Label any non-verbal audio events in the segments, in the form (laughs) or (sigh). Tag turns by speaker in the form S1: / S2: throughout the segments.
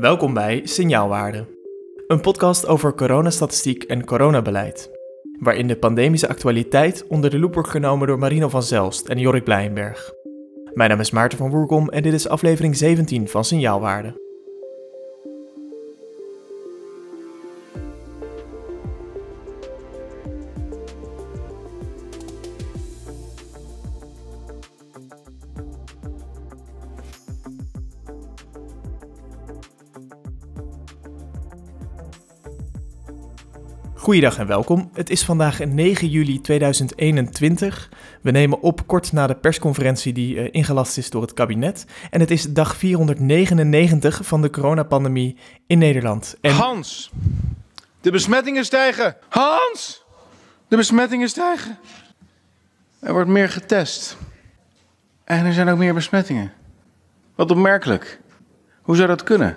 S1: Welkom bij Signaalwaarde, een podcast over coronastatistiek en coronabeleid, waarin de pandemische actualiteit onder de loep wordt genomen door Marino van Zelst en Jorik Blijenberg. Mijn naam is Maarten van Woerkom en dit is aflevering 17 van Signaalwaarde. Goeiedag en welkom. Het is vandaag 9 juli 2021. We nemen op kort na de persconferentie die uh, ingelast is door het kabinet. En het is dag 499 van de coronapandemie in Nederland. En...
S2: Hans, de besmettingen stijgen. Hans, de besmettingen stijgen. Er wordt meer getest. En er zijn ook meer besmettingen. Wat opmerkelijk. Hoe zou dat kunnen?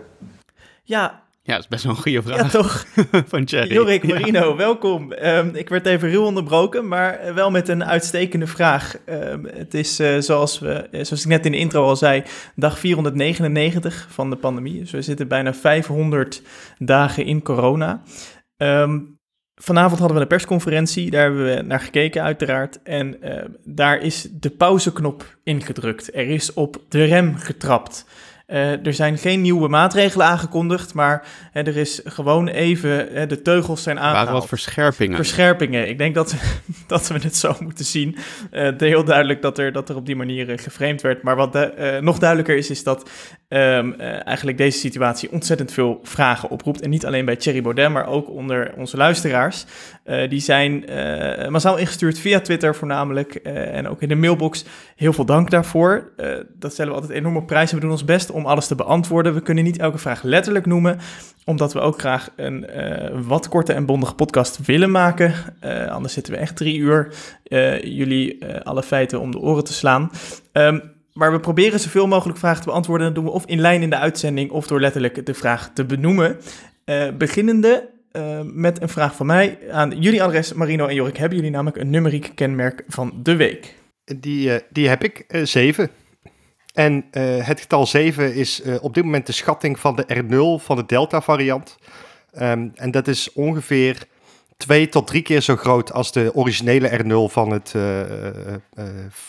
S1: Ja,
S3: ja, dat is best wel een goede vraag.
S1: Ja, toch? (laughs)
S3: Van Jerry.
S1: Jorik, Marino, welkom. Um, ik werd even ruw onderbroken, maar wel met een uitstekende vraag. Um, het is uh, zoals, we, eh, zoals ik net in de intro al zei, dag 499 van de pandemie. Dus we zitten bijna 500 dagen in corona. Um, Vanavond hadden we een persconferentie, daar hebben we naar gekeken uiteraard. En uh, daar is de pauzeknop ingedrukt. Er is op de rem getrapt. Uh, er zijn geen nieuwe maatregelen aangekondigd, maar uh, er is gewoon even, uh, de teugels zijn aangehaald.
S3: Waren wat verscherpingen.
S1: Verscherpingen. Ik denk dat, (laughs) dat we het zo moeten zien. het heel duidelijk dat er, dat er op die manier geframed werd. Maar wat nog duidelijker is, is dat um, eigenlijk deze situatie ontzettend veel vragen oproept. En niet alleen bij Thierry Baudet, maar ook onder onze luisteraars. Die zijn massaal ingestuurd via Twitter voornamelijk en ook in de mailbox. Heel veel dank daarvoor. dat stellen we altijd enorm op prijs en we doen ons best om alles te beantwoorden. We kunnen niet elke vraag letterlijk noemen, omdat we ook graag een wat korte en bondige podcast willen maken. Anders zitten we echt drie uur jullie alle feiten om de oren te slaan. Um, maar we proberen zoveel mogelijk vragen te beantwoorden. Dat doen we of in lijn in de uitzending of door letterlijk de vraag te benoemen. beginnende met een vraag van mij aan jullie adres, Marino en Jorik. Hebben jullie namelijk een numeriek kenmerk van de week?
S4: Die, die heb ik, zeven. En uh, het getal 7 is op dit moment de schatting van de R0 van de Delta-variant. Um, en dat is ongeveer twee tot drie keer zo groot als de originele R0 van het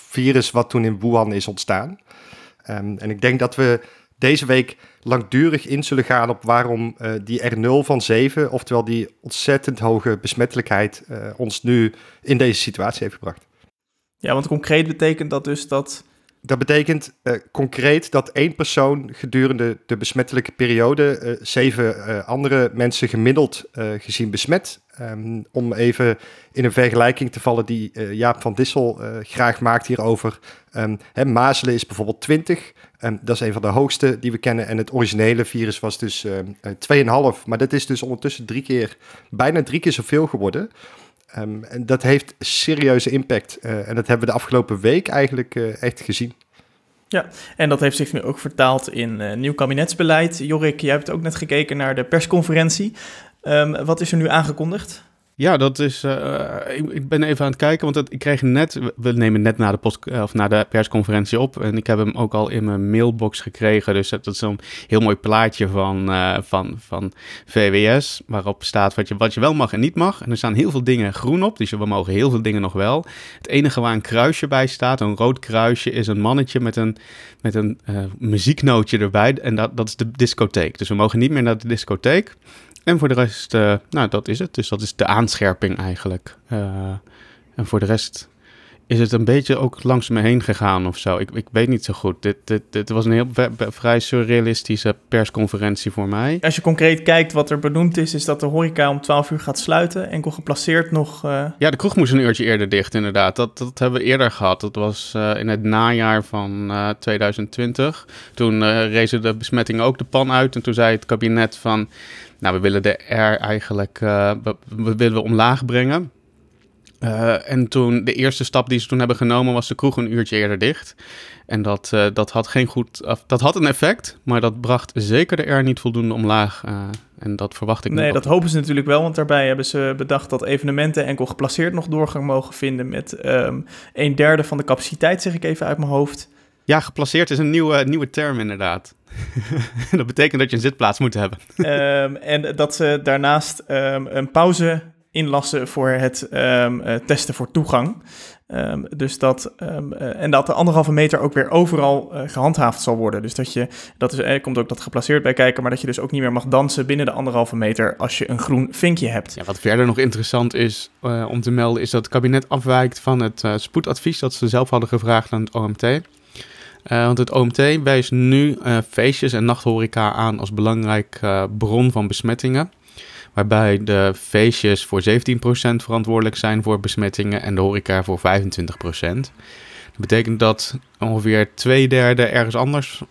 S4: virus wat toen in Wuhan is ontstaan. Um, en ik denk dat we deze week langdurig in zullen gaan op waarom die R0 van 7, oftewel die ontzettend hoge besmettelijkheid, ons nu in deze situatie heeft gebracht.
S1: Ja, want concreet betekent dat dus dat
S4: dat betekent uh, concreet dat één persoon gedurende de besmettelijke periode uh, zeven uh, andere mensen gemiddeld gezien besmet. Um, om even in een vergelijking te vallen die Jaap van Dissel graag maakt hierover. Um, hè, mazelen is bijvoorbeeld 20. Um, ehm, dat is een van de hoogste die we kennen. En het originele virus was dus 2,5. Maar dat is dus ondertussen drie keer, bijna drie keer zoveel geworden. Um, en dat heeft serieuze impact. Uh, en dat hebben we de afgelopen week eigenlijk uh, echt gezien.
S1: Ja, en dat heeft zich nu ook vertaald in uh, nieuw kabinetsbeleid. Jorik, jij hebt ook net gekeken naar de persconferentie. Um, wat is er nu aangekondigd?
S3: Ja, dat is. Uh, ik, ben even aan het kijken, want ik kreeg net. We nemen net na de, post, of na de persconferentie op. En ik heb hem ook al in mijn mailbox gekregen. Dus dat, dat is zo'n heel mooi plaatje van, uh, van, van VWS. Waarop staat wat je, wat je wel mag en niet mag. En er staan heel veel dingen groen op. Dus we mogen heel veel dingen nog wel. Het enige waar een kruisje bij staat, een rood kruisje, is een mannetje met een, met een muzieknootje erbij. En dat, dat is de discotheek. Dus we mogen niet meer naar de discotheek. En voor de rest, uh, nou, dat is het. Dus dat is de aanscherping eigenlijk. Uh, en voor de rest is het een beetje ook langs me heen gegaan of zo. Ik, ik weet niet zo goed. Dit, dit, dit was een heel vrij surrealistische persconferentie voor mij.
S1: Als je concreet kijkt wat er benoemd is, is dat de horeca om 12 uur gaat sluiten. Enkel geplaceerd nog... Uh...
S3: Ja, de kroeg moest een uurtje eerder dicht inderdaad. Dat, dat hebben we eerder gehad. Dat was uh, in het najaar van uh, 2020. Toen rezen de besmettingen ook de pan uit. En toen zei het kabinet van... Nou, we willen de R eigenlijk uh, we, we, willen omlaag brengen. Uh, en toen de eerste stap die ze toen hebben genomen was de kroeg een uurtje eerder dicht. En dat, uh, dat had geen goed. Dat had een effect, maar dat bracht zeker de R niet voldoende omlaag. en dat verwacht ik
S1: Nee, dat hopen ze natuurlijk wel, want daarbij hebben ze bedacht dat evenementen enkel geplaceerd nog doorgang mogen vinden met um, een derde van de capaciteit, zeg ik even uit mijn hoofd.
S3: Ja, geplaceerd is een nieuwe, nieuwe term inderdaad. (laughs) dat betekent dat je een zitplaats moet hebben.
S1: Ehm, en dat ze daarnaast ehm, een pauze inlassen voor het ehm, eh, testen voor toegang. Dus dat, eh, en dat de anderhalve meter ook weer overal eh, gehandhaafd zal worden. Dus dat je, dat is, er komt ook dat geplaceerd bij kijken, maar dat je dus ook niet meer mag dansen binnen de anderhalve meter als je een groen vinkje hebt.
S3: Ja, wat verder nog interessant is om te melden, is dat het kabinet afwijkt van het spoedadvies dat ze zelf hadden gevraagd aan het OMT. Eh, want het OMT wijst nu eh, feestjes en nachthoreca aan als belangrijk eh, bron van besmettingen. Waarbij de feestjes voor 17% verantwoordelijk zijn voor besmettingen en de horeca voor 25%. Dat betekent dat ongeveer twee derde ergens anders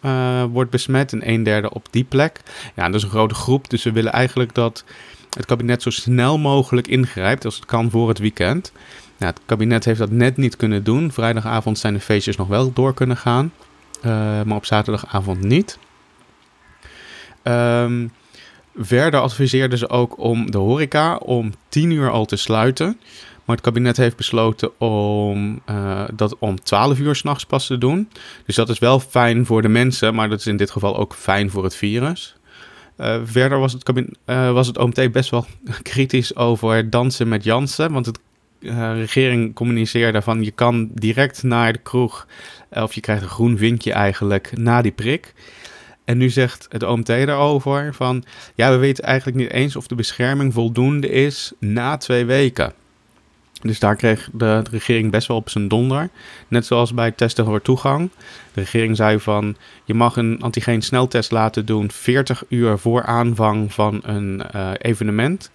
S3: wordt besmet en een derde op die plek. Ja, dat is een grote groep, dus we willen eigenlijk dat het kabinet zo snel mogelijk ingrijpt als het kan voor het weekend. Nou, het kabinet heeft dat net niet kunnen doen. Vrijdagavond zijn de feestjes nog wel door kunnen gaan, eh, maar op zaterdagavond niet. Ehm, verder adviseerden ze ook om de horeca om 10 uur al te sluiten. Maar het kabinet heeft besloten om eh, dat om 12 uur s'nachts pas te doen. Dus dat is wel fijn voor de mensen, maar dat is in dit geval ook fijn voor het virus. Eh, verder was het, kabinet, was het OMT best wel (laughs) kritisch over dansen met Jansen. Want de regering communiceerde van je kan direct naar de kroeg. eh, of je krijgt een groen vinkje eigenlijk na die prik. En nu zegt het OMT daarover van... ja, we weten eigenlijk niet eens of de bescherming voldoende is na twee weken. Dus daar kreeg de, de regering best wel op zijn donder. Net zoals bij testen voor toegang. De regering zei van... je mag een antigeen sneltest laten doen... 40 uur voor aanvang van een eh, evenement...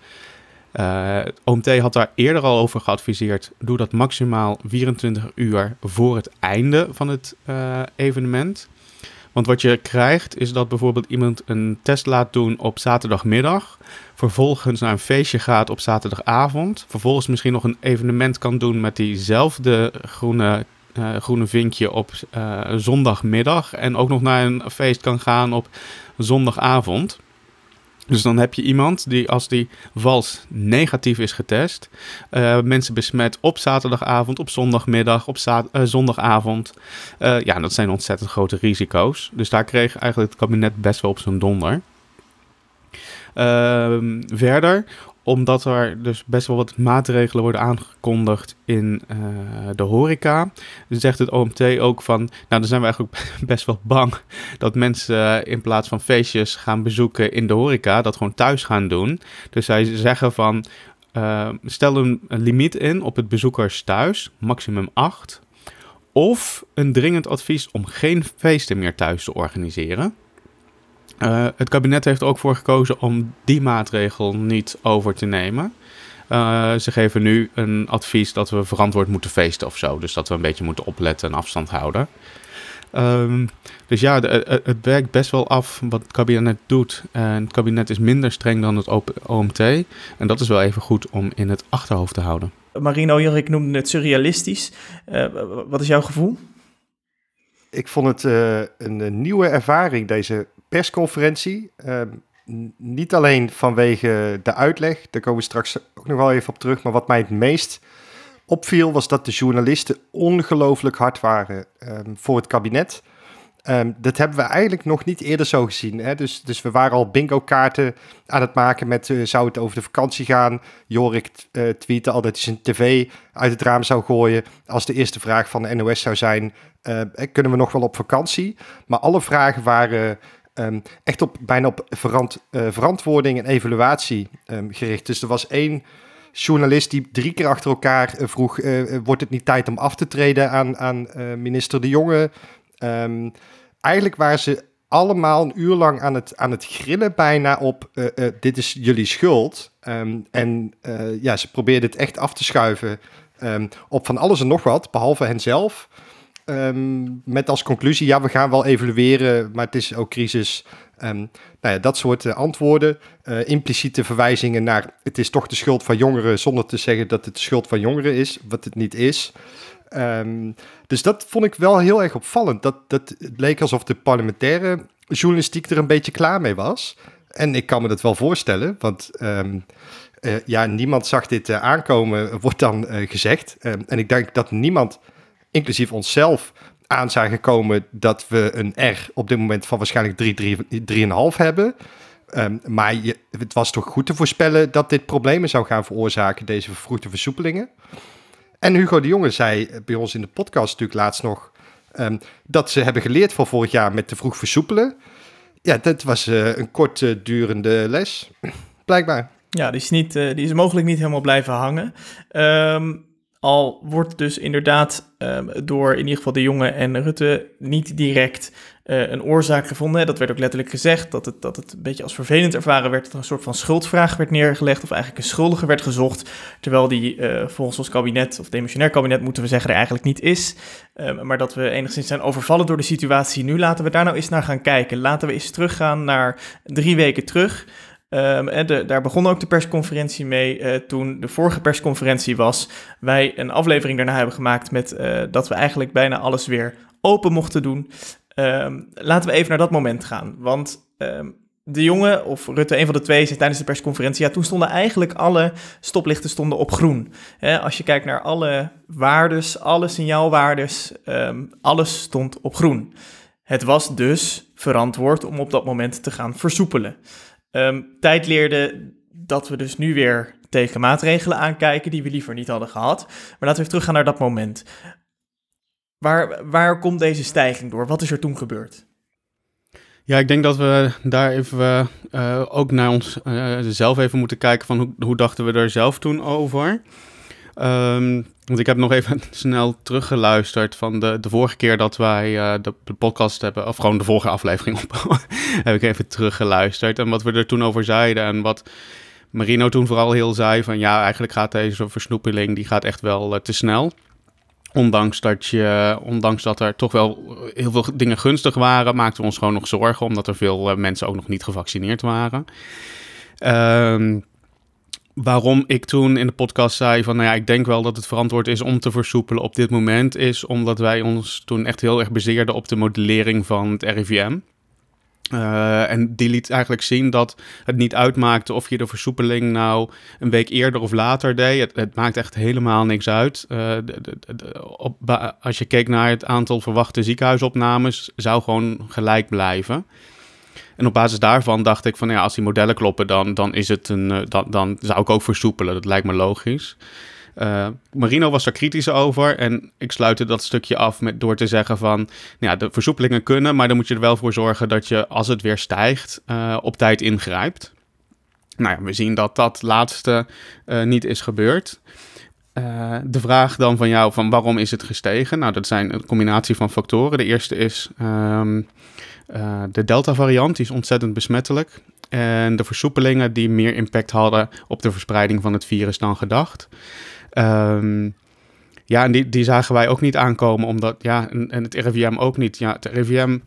S3: Eh, het OMT had daar eerder al over geadviseerd. Doe dat maximaal 24 uur voor het einde van het eh, evenement. Want wat je krijgt is dat bijvoorbeeld iemand een test laat doen op zaterdagmiddag. Vervolgens naar een feestje gaat op zaterdagavond. Vervolgens misschien nog een evenement kan doen met diezelfde groene, eh, groene vinkje op eh, zondagmiddag. En ook nog naar een feest kan gaan op zondagavond. Dus dan heb je iemand die als die vals negatief is getest, eh, mensen besmet op zaterdagavond, op zondagmiddag, op eh, zondagavond. Eh, ja, dat zijn ontzettend grote risico's. Dus daar kreeg eigenlijk het kabinet best wel op zijn donder. Ehm, verder, omdat er dus best wel wat maatregelen worden aangekondigd in eh, de horeca, zegt het OMT ook van, nou dan zijn we eigenlijk (laughs) best wel bang dat mensen in plaats van feestjes gaan bezoeken in de horeca, dat gewoon thuis gaan doen. Dus zij zeggen van, eh, stel een, een limiet in op het bezoekers thuis, maximum 8. Of een dringend advies om geen feesten meer thuis te organiseren. Eh, het kabinet heeft er ook voor gekozen om die maatregel niet over te nemen. Eh, ze geven nu een advies dat we verantwoord moeten feesten of zo. Dus dat we een beetje moeten opletten en afstand houden. Ehm, dus ja, de- eh, het werkt best wel af wat het kabinet doet. En het kabinet is minder streng dan het OMT. En dat is wel even goed om in het achterhoofd te houden.
S1: Marino, Jorik noemde het surrealistisch. Eh, wat is jouw gevoel?
S4: Ik vond het eh, een, nieuwe ervaring, deze persconferentie. Ehm, niet alleen vanwege de uitleg, daar komen we straks ook nog wel even op terug. Maar wat mij het meest opviel, was dat de journalisten ongelooflijk hard waren ehm, voor het kabinet. Ehm, dat hebben we eigenlijk nog niet eerder zo gezien. Hè? Dus, dus we waren al bingo-kaarten aan het maken met eh, zou het over de vakantie gaan. Jorik uh, tweette al dat hij zijn tv uit het raam zou gooien als de eerste vraag van de NOS zou zijn, uh, kunnen we nog wel op vakantie? Maar alle vragen waren um, echt op, bijna op verant, uh, verantwoording en evaluatie um, gericht. Dus er was één journalist die drie keer achter elkaar uh, vroeg, uh, wordt het niet tijd om af te treden aan, aan minister De Jonge? Um, eigenlijk waren ze allemaal een uur lang aan het, aan het grillen bijna op dit is jullie schuld. En ja, ze probeerden het echt af te schuiven op van alles en nog wat, behalve henzelf. Um, met als conclusie, ja, we gaan wel evalueren, maar het is ook crisis. nou ja, dat soort antwoorden. Uh, impliciete verwijzingen naar het is toch de schuld van jongeren, zonder te zeggen dat het de schuld van jongeren is, wat het niet is. Um, dus dat vond ik wel heel erg opvallend. Dat, dat het leek alsof de parlementaire journalistiek er een beetje klaar mee was. En ik kan me dat wel voorstellen, want um, uh, ja, niemand zag dit aankomen, (laughs) wordt dan gezegd. Um, en ik denk dat niemand, inclusief onszelf, aan zagen komen dat we een R op dit moment van waarschijnlijk 3, 3,5 hebben. Um, maar je, het was toch goed te voorspellen dat dit problemen zou gaan veroorzaken, deze vervroegde versoepelingen. En Hugo de Jonge zei bij ons in de podcast natuurlijk laatst nog um, dat ze hebben geleerd van vorig jaar met te vroeg versoepelen. Ja, dat was uh, een kort durende les, (clears throat) blijkbaar.
S1: Ja, die is, niet, uh, die is mogelijk niet helemaal blijven hangen. Um, al wordt dus inderdaad um, door in ieder geval de Jonge en Rutte niet direct uh, een oorzaak gevonden. Dat werd ook letterlijk gezegd, dat het, dat het een beetje als vervelend ervaren werd, dat er een soort van schuldvraag werd neergelegd, of eigenlijk een schuldige werd gezocht, terwijl die uh, volgens ons kabinet, of demissionair kabinet moeten we zeggen, er eigenlijk niet is. Um, maar dat we enigszins zijn overvallen door de situatie nu. Laten we daar nou eens naar gaan kijken. Laten we eens teruggaan naar drie weken terug. Um, en daar begon ook de persconferentie mee uh, toen de vorige persconferentie was. Wij een aflevering daarna hebben gemaakt met uh, dat we eigenlijk bijna alles weer open mochten doen. Um, laten we even naar dat moment gaan. Want um, de jongen, of Rutte, een van de twee, zei tijdens de persconferentie... ja, toen stonden eigenlijk alle stoplichten stonden op groen. Als je kijkt naar alle waardes, alle signaalwaardes, alles stond op groen. Het was dus verantwoord om op dat moment te gaan versoepelen. Um, tijd leerde dat we dus nu weer tegen maatregelen aankijken die we liever niet hadden gehad. Maar laten we even teruggaan naar dat moment. Waar, waar komt deze stijging door? Wat is er toen gebeurd?
S3: Ja, ik denk dat we daar even uh, ook naar ons uh, zelf even moeten kijken van hoe, hoe dachten we er zelf toen over. Um, want ik heb nog even (laughs) snel teruggeluisterd van de, de vorige keer dat wij uh, de, podcast hebben, of gewoon de vorige aflevering (laughs) op, heb ik even teruggeluisterd. En wat we er toen over zeiden en wat Marino toen vooral heel zei van ja, eigenlijk gaat deze versnoepeling, die gaat echt wel uh, te snel. Ondanks dat, je, ondanks dat er toch wel heel veel dingen gunstig waren, maakten we ons gewoon nog zorgen, omdat er veel uh, mensen ook nog niet gevaccineerd waren. Um, waarom ik toen in de podcast zei van, nou ja, ik denk wel dat het verantwoord is om te versoepelen op dit moment, is omdat wij ons toen echt heel erg baseerden op de modellering van het RIVM. Uh, en die liet eigenlijk zien dat het niet uitmaakte of je de versoepeling nou een week eerder of later deed. Het, het maakt echt helemaal niks uit. De, op, als je keek naar het aantal verwachte ziekenhuisopnames, zou gewoon gelijk blijven. En op basis daarvan dacht ik van ja, als die modellen kloppen, dan, dan, is het een, uh, dan, dan zou ik ook versoepelen. Dat lijkt me logisch. Uh, Marino was daar kritisch over en ik sluitte dat stukje af met, door te zeggen van nou ja, de versoepelingen kunnen, maar dan moet je er wel voor zorgen dat je als het weer stijgt uh, op tijd ingrijpt. Nou ja, we zien dat dat laatste niet is gebeurd. De vraag dan van jou van waarom is het gestegen? Nou, dat zijn een combinatie van factoren. De eerste is um, uh, de Delta-variant, is ontzettend besmettelijk. En de versoepelingen die meer impact hadden op de verspreiding van het virus dan gedacht. Um, ja, en die, die zagen wij ook niet aankomen, omdat, ja, en, en het RIVM ook niet. Ja, het RIVM,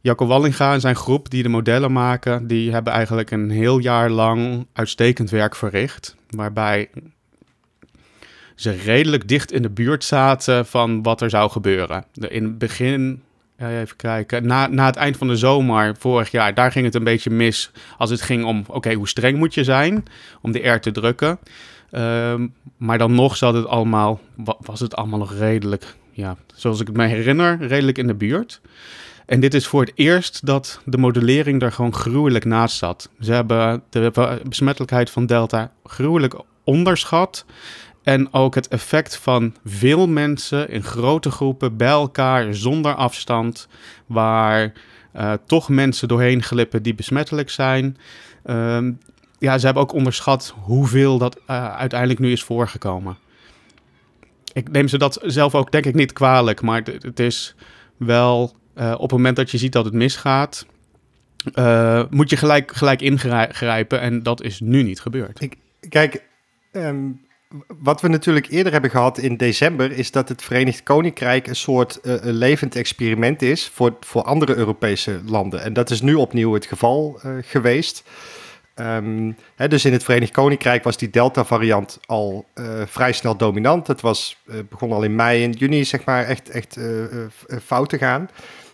S3: Jacco Wallinga en zijn groep die de modellen maken, die hebben eigenlijk een heel jaar lang uitstekend werk verricht. Waarbij ze redelijk dicht in de buurt zaten van wat er zou gebeuren. In het begin ja, even kijken. Na, na het eind van de zomer vorig jaar, daar ging het een beetje mis. Als het ging om, oké, hoe streng moet je zijn om de R te drukken. Um, maar dan nog zat het allemaal, was het allemaal nog redelijk, ja, zoals ik het me herinner, redelijk in de buurt. En dit is voor het eerst dat de modellering er gewoon gruwelijk naast zat. Ze hebben de besmettelijkheid van Delta gruwelijk onderschat. En ook het effect van veel mensen in grote groepen bij elkaar zonder afstand, waar uh, toch mensen doorheen glippen die besmettelijk zijn. Uh, ja, ze hebben ook onderschat hoeveel dat uh, uiteindelijk nu is voorgekomen. Ik neem ze dat zelf ook denk ik niet kwalijk, maar het, is wel uh, op het moment dat je ziet dat het misgaat, moet je gelijk, gelijk ingrijpen en dat is nu niet gebeurd.
S4: Ik, kijk, um, wat we natuurlijk eerder hebben gehad in december, is dat het Verenigd Koninkrijk een soort uh, een levend experiment is voor, voor andere Europese landen. En dat is nu opnieuw het geval uh, geweest. Um, hè, dus in het Verenigd Koninkrijk was die Delta-variant al uh, vrij snel dominant. Het was, begon al in mei en juni, zeg maar, echt, echt fout te gaan.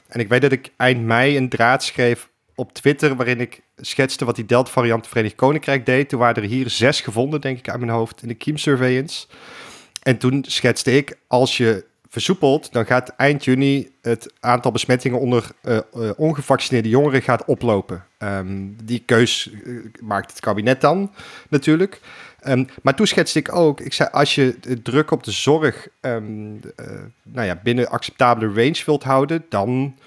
S4: En ik weet dat ik eind mei een draad schreef op Twitter waarin ik schetste wat die Delta-variant Verenigd Koninkrijk deed. Toen waren er hier zes gevonden, denk ik, aan mijn hoofd in de Kiem Surveillance. En toen schetste ik, als je versoepelt, dan gaat eind juni het aantal besmettingen onder uh, uh, ongevaccineerde jongeren gaat oplopen. Um, die keus maakt het kabinet dan natuurlijk. Um, maar toen schetste ik ook, ik zei als je druk op de zorg um, nou ja, binnen acceptabele range wilt houden, dan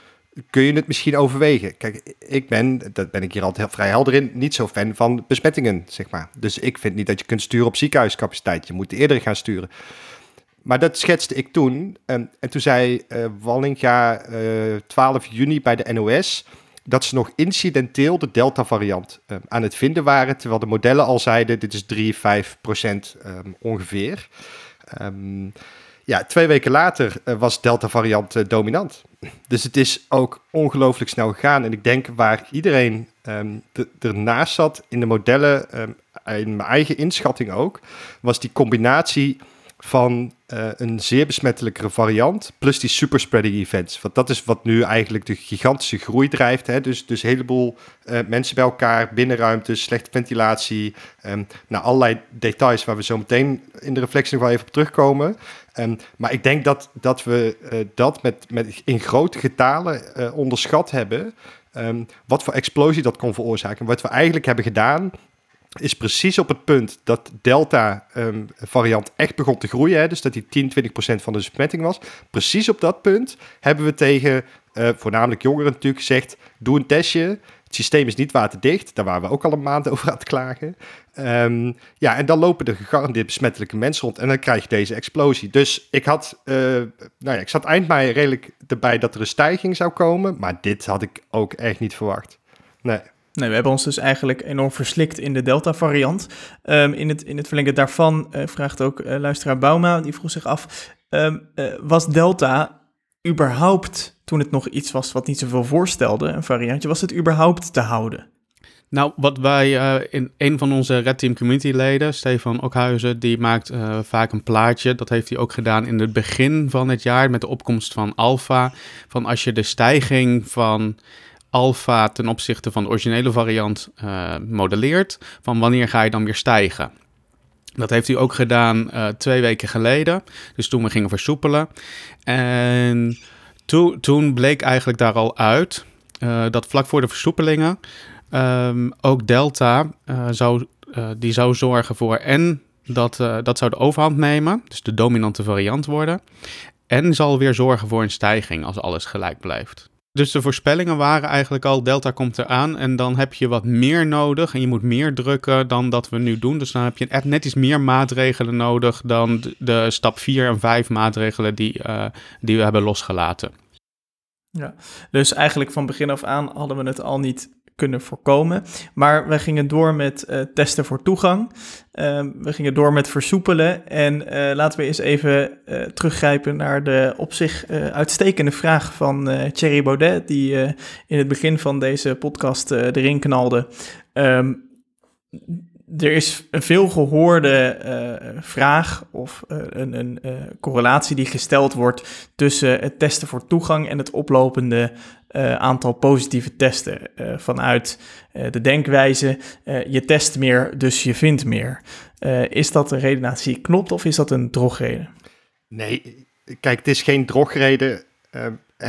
S4: kun je het misschien overwegen. Kijk, ik ben, dat ben ik hier altijd vrij helder in, niet zo fan van besmettingen, zeg maar. Dus ik vind niet dat je kunt sturen op ziekenhuiscapaciteit. Je moet eerder gaan sturen. Maar dat schetste ik toen. En, en toen zei uh, Wallinga uh, 12 juni bij de NOS dat ze nog incidenteel de Delta-variant uh, aan het vinden waren, terwijl de modellen al zeiden dit is 3, 5 procent um, ongeveer. Um, ja, twee weken later uh, was Delta-variant uh, dominant. (laughs) Dus het is ook ongelooflijk snel gegaan. En ik denk waar iedereen um, ernaast zat in de modellen, um, in mijn eigen inschatting ook, was die combinatie van uh, een zeer besmettelijkere variant, plus die superspreading events. Want dat is wat nu eigenlijk de gigantische groei drijft. Hè? Dus, dus een heleboel uh, mensen bij elkaar, binnenruimtes, slechte ventilatie. Um, nou, allerlei details waar we zo meteen in de reflectie nog wel even op terugkomen. Um, maar ik denk dat, dat we uh, dat met, met in grote getalen onderschat hebben. Um, wat voor explosie dat kon veroorzaken. Wat we eigenlijk hebben gedaan, is precies op het punt dat Delta-variant um, echt begon te groeien. Hè, dus dat die 10, 20 procent van de besmetting was. Precies op dat punt hebben we tegen uh, voornamelijk jongeren natuurlijk gezegd... doe een testje, het systeem is niet waterdicht. Daar waren we ook al een maand (laughs) over aan het klagen. Um, ja, en dan lopen er gegarandeerd besmettelijke mensen rond. En dan krijg je deze explosie. Dus ik had, uh, nou ja, ik zat eind mei redelijk erbij dat er een stijging zou komen. Maar dit had ik ook echt niet verwacht. Nee.
S1: Nee, we hebben ons dus eigenlijk enorm verslikt in de Delta-variant. Um, in, het, in het verlengen daarvan uh, vraagt ook uh, luisteraar Bauma, die vroeg zich af... Um, uh, was Delta überhaupt, toen het nog iets was wat niet zoveel voorstelde, een variantje, was het überhaupt te houden?
S3: Nou, wat wij in een van onze Red Team community leden, Stefan Okhuizen, die maakt vaak een plaatje. Dat heeft hij ook gedaan in het begin van het jaar met de opkomst van Alpha. Van als je de stijging van alpha ten opzichte van de originele variant uh, modelleert, van wanneer ga je dan weer stijgen. Dat heeft hij ook gedaan uh, twee weken geleden, dus toen we gingen versoepelen. En to, toen bleek eigenlijk daar al uit uh, dat vlak voor de versoepelingen um, ook Delta zou, die zou zorgen voor en dat, dat zou de overhand nemen, dus de dominante variant worden, en zal weer zorgen voor een stijging als alles gelijk blijft. Dus de voorspellingen waren eigenlijk al, Delta komt eraan en dan heb je wat meer nodig en je moet meer drukken dan dat we nu doen. Dus dan heb je net iets meer maatregelen nodig dan de stap 4 en 5 maatregelen die, uh, die we hebben losgelaten.
S1: Ja, dus eigenlijk van begin af aan hadden we het al niet kunnen voorkomen. Maar we gingen door met uh, testen voor toegang. Uh, we gingen door met versoepelen. En uh, laten we eens even uh, teruggrijpen naar de op zich uitstekende vraag van Thierry Baudet, die in het begin van deze podcast erin knalde. Um, er is een veel gehoorde vraag of een, een correlatie die gesteld wordt tussen het testen voor toegang en het oplopende aantal positieve testen. vanuit de denkwijze, je test meer, dus je vindt meer. is dat een redenatie klopt of is dat een drogreden?
S4: Nee, kijk, het is geen drogreden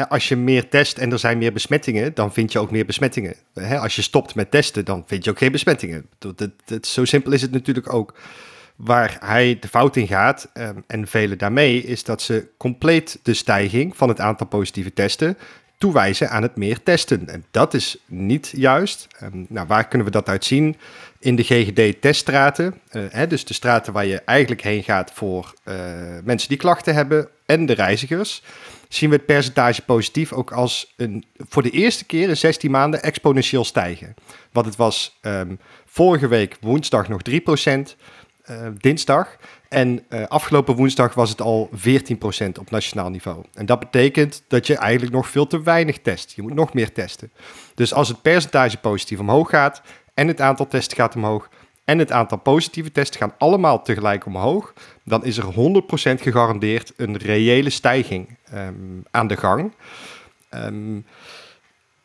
S4: als je meer test en er zijn meer besmettingen, dan vind je ook meer besmettingen. Als je stopt met testen, dan vind je ook geen besmettingen. Dat, zo simpel is het natuurlijk ook. Waar hij de fout in gaat, en velen daarmee, is dat ze compleet de stijging van het aantal positieve testen toewijzen aan het meer testen. En dat is niet juist. Um, nou, waar kunnen we dat uit zien? In de GGD-teststraten, uh, dus de straten waar je eigenlijk heen gaat voor uh, mensen die klachten hebben en de reizigers zien we het percentage positief ook als een, voor de eerste keer in 16 maanden exponentieel stijgen. Want het was um, vorige week woensdag nog 3%, uh, dinsdag. En uh, afgelopen woensdag was het al 14% op nationaal niveau. En dat betekent dat je eigenlijk nog veel te weinig test. Je moet nog meer testen. Dus als het percentage positief omhoog gaat en het aantal testen gaat omhoog, en het aantal positieve testen gaan allemaal tegelijk omhoog, dan is er 100% gegarandeerd een reële stijging um, aan de gang. Um,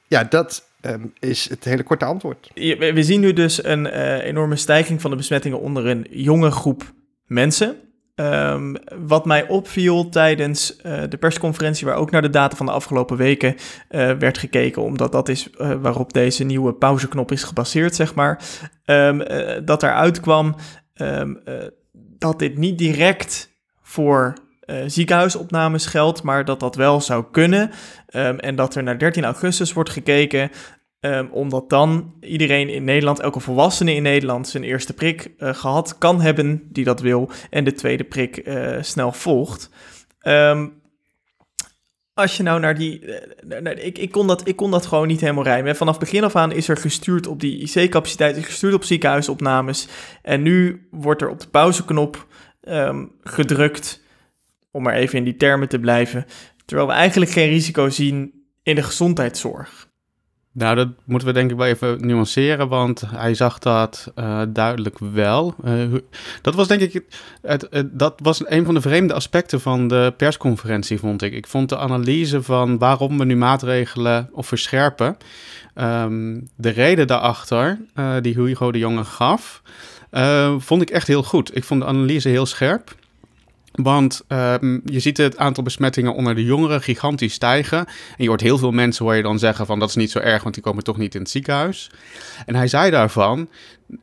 S4: ja, dat um, is het hele korte antwoord.
S1: We, zien nu dus een uh, enorme stijging van de besmettingen onder een jonge groep mensen. Ehm, wat mij opviel tijdens uh, de persconferentie, waar ook naar de data van de afgelopen weken uh, werd gekeken, omdat dat is uh, waarop deze nieuwe pauzeknop is gebaseerd, zeg maar, um, dat eruit kwam um, dat dit niet direct voor ziekenhuisopnames geldt, maar dat dat wel zou kunnen. en dat er naar 13 augustus wordt gekeken Um, omdat dan iedereen in Nederland, elke volwassene in Nederland, zijn eerste prik uh, gehad kan hebben die dat wil. En de tweede prik uh, snel volgt. Um, als je nou naar die. Uh, naar, ik, ik, kon dat, ik kon dat gewoon niet helemaal rijmen. Vanaf begin af aan is er gestuurd op die IC-capaciteit, is gestuurd op ziekenhuisopnames. En nu wordt er op de pauzeknop um, gedrukt. Om maar even in die termen te blijven. Terwijl we eigenlijk geen risico zien in de gezondheidszorg.
S3: Nou, dat moeten we denk ik wel even nuanceren, want hij zag dat uh, duidelijk wel. Uh, dat was denk ik, het, het, dat was een van de vreemde aspecten van de persconferentie, vond ik. Ik vond de analyse van waarom we nu maatregelen of verscherpen, um, de reden daarachter uh, die Hugo de Jonge gaf, vond ik echt heel goed. Ik vond de analyse heel scherp. Want um, je ziet het aantal besmettingen onder de jongeren gigantisch stijgen. En je hoort heel veel mensen hoor je dan zeggen van dat is niet zo erg, want die komen toch niet in het ziekenhuis. En hij zei daarvan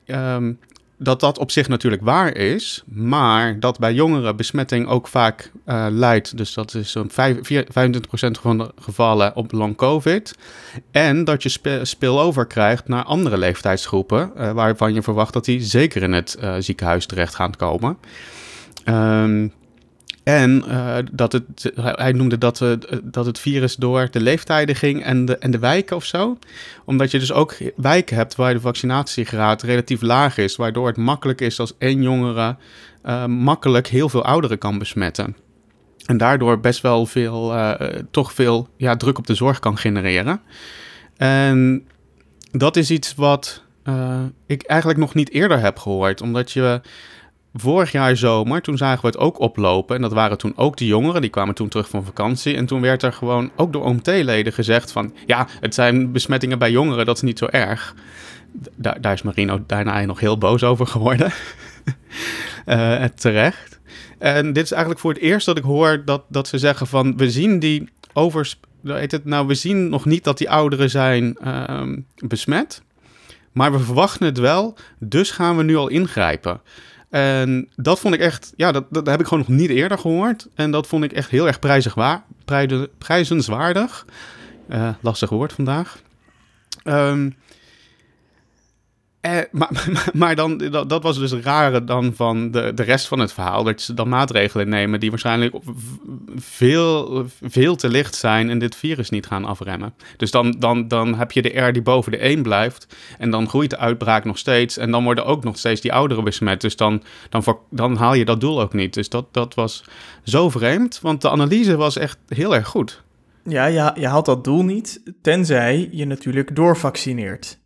S3: um, dat dat op zich natuurlijk waar is, maar dat bij jongeren besmetting ook vaak uh, leidt. Dus dat is zo'n 25% van de gevallen op long covid. En dat je spillover krijgt naar andere leeftijdsgroepen, uh, waarvan je verwacht dat die zeker in het uh, ziekenhuis terecht gaan komen. Um, en uh, dat het, hij noemde dat, uh, dat het virus door de leeftijden ging en de, en de wijken of zo. Omdat je dus ook wijken hebt waar de vaccinatiegraad relatief laag is. Waardoor het makkelijk is als één jongere uh, makkelijk heel veel ouderen kan besmetten. En daardoor best wel veel, toch veel ja, druk op de zorg kan genereren. En dat is iets wat ik eigenlijk nog niet eerder heb gehoord. Omdat je vorig jaar zomer, toen zagen we het ook oplopen. En dat waren toen ook de jongeren, die kwamen toen terug van vakantie. En toen werd er gewoon ook door OMT-leden gezegd van... ja, het zijn besmettingen bij jongeren, dat is niet zo erg. Da daar is Marino daarna nog heel boos over geworden. (laughs) uh, terecht. En dit is eigenlijk voor het eerst dat ik hoor dat, dat ze zeggen van... we zien die overs... Heet het, nou, we zien nog niet dat die ouderen zijn uh, besmet... Maar we verwachten het wel, dus gaan we nu al ingrijpen. En dat vond ik echt, ja, dat, dat heb ik gewoon nog niet eerder gehoord. En dat vond ik echt heel erg prijzigwaar, prijzenswaardig. Uh, lastig woord vandaag. Um, eh, (laughs) maar, dan, dat, dat, was dus het rare dan van de, de rest van het verhaal. Dat ze dan maatregelen nemen die waarschijnlijk veel, veel te licht zijn en dit virus niet gaan afremmen. Dus dan, dan, dan heb je de R die boven de 1 blijft. En dan groeit de uitbraak nog steeds. En dan worden ook nog steeds die ouderen besmet. Dus dan, dan, dan haal je dat doel ook niet. Dus dat, dat was zo vreemd. Want de analyse was echt heel erg goed.
S1: Ja, je, je haalt dat doel niet, tenzij je natuurlijk doorvaccineert.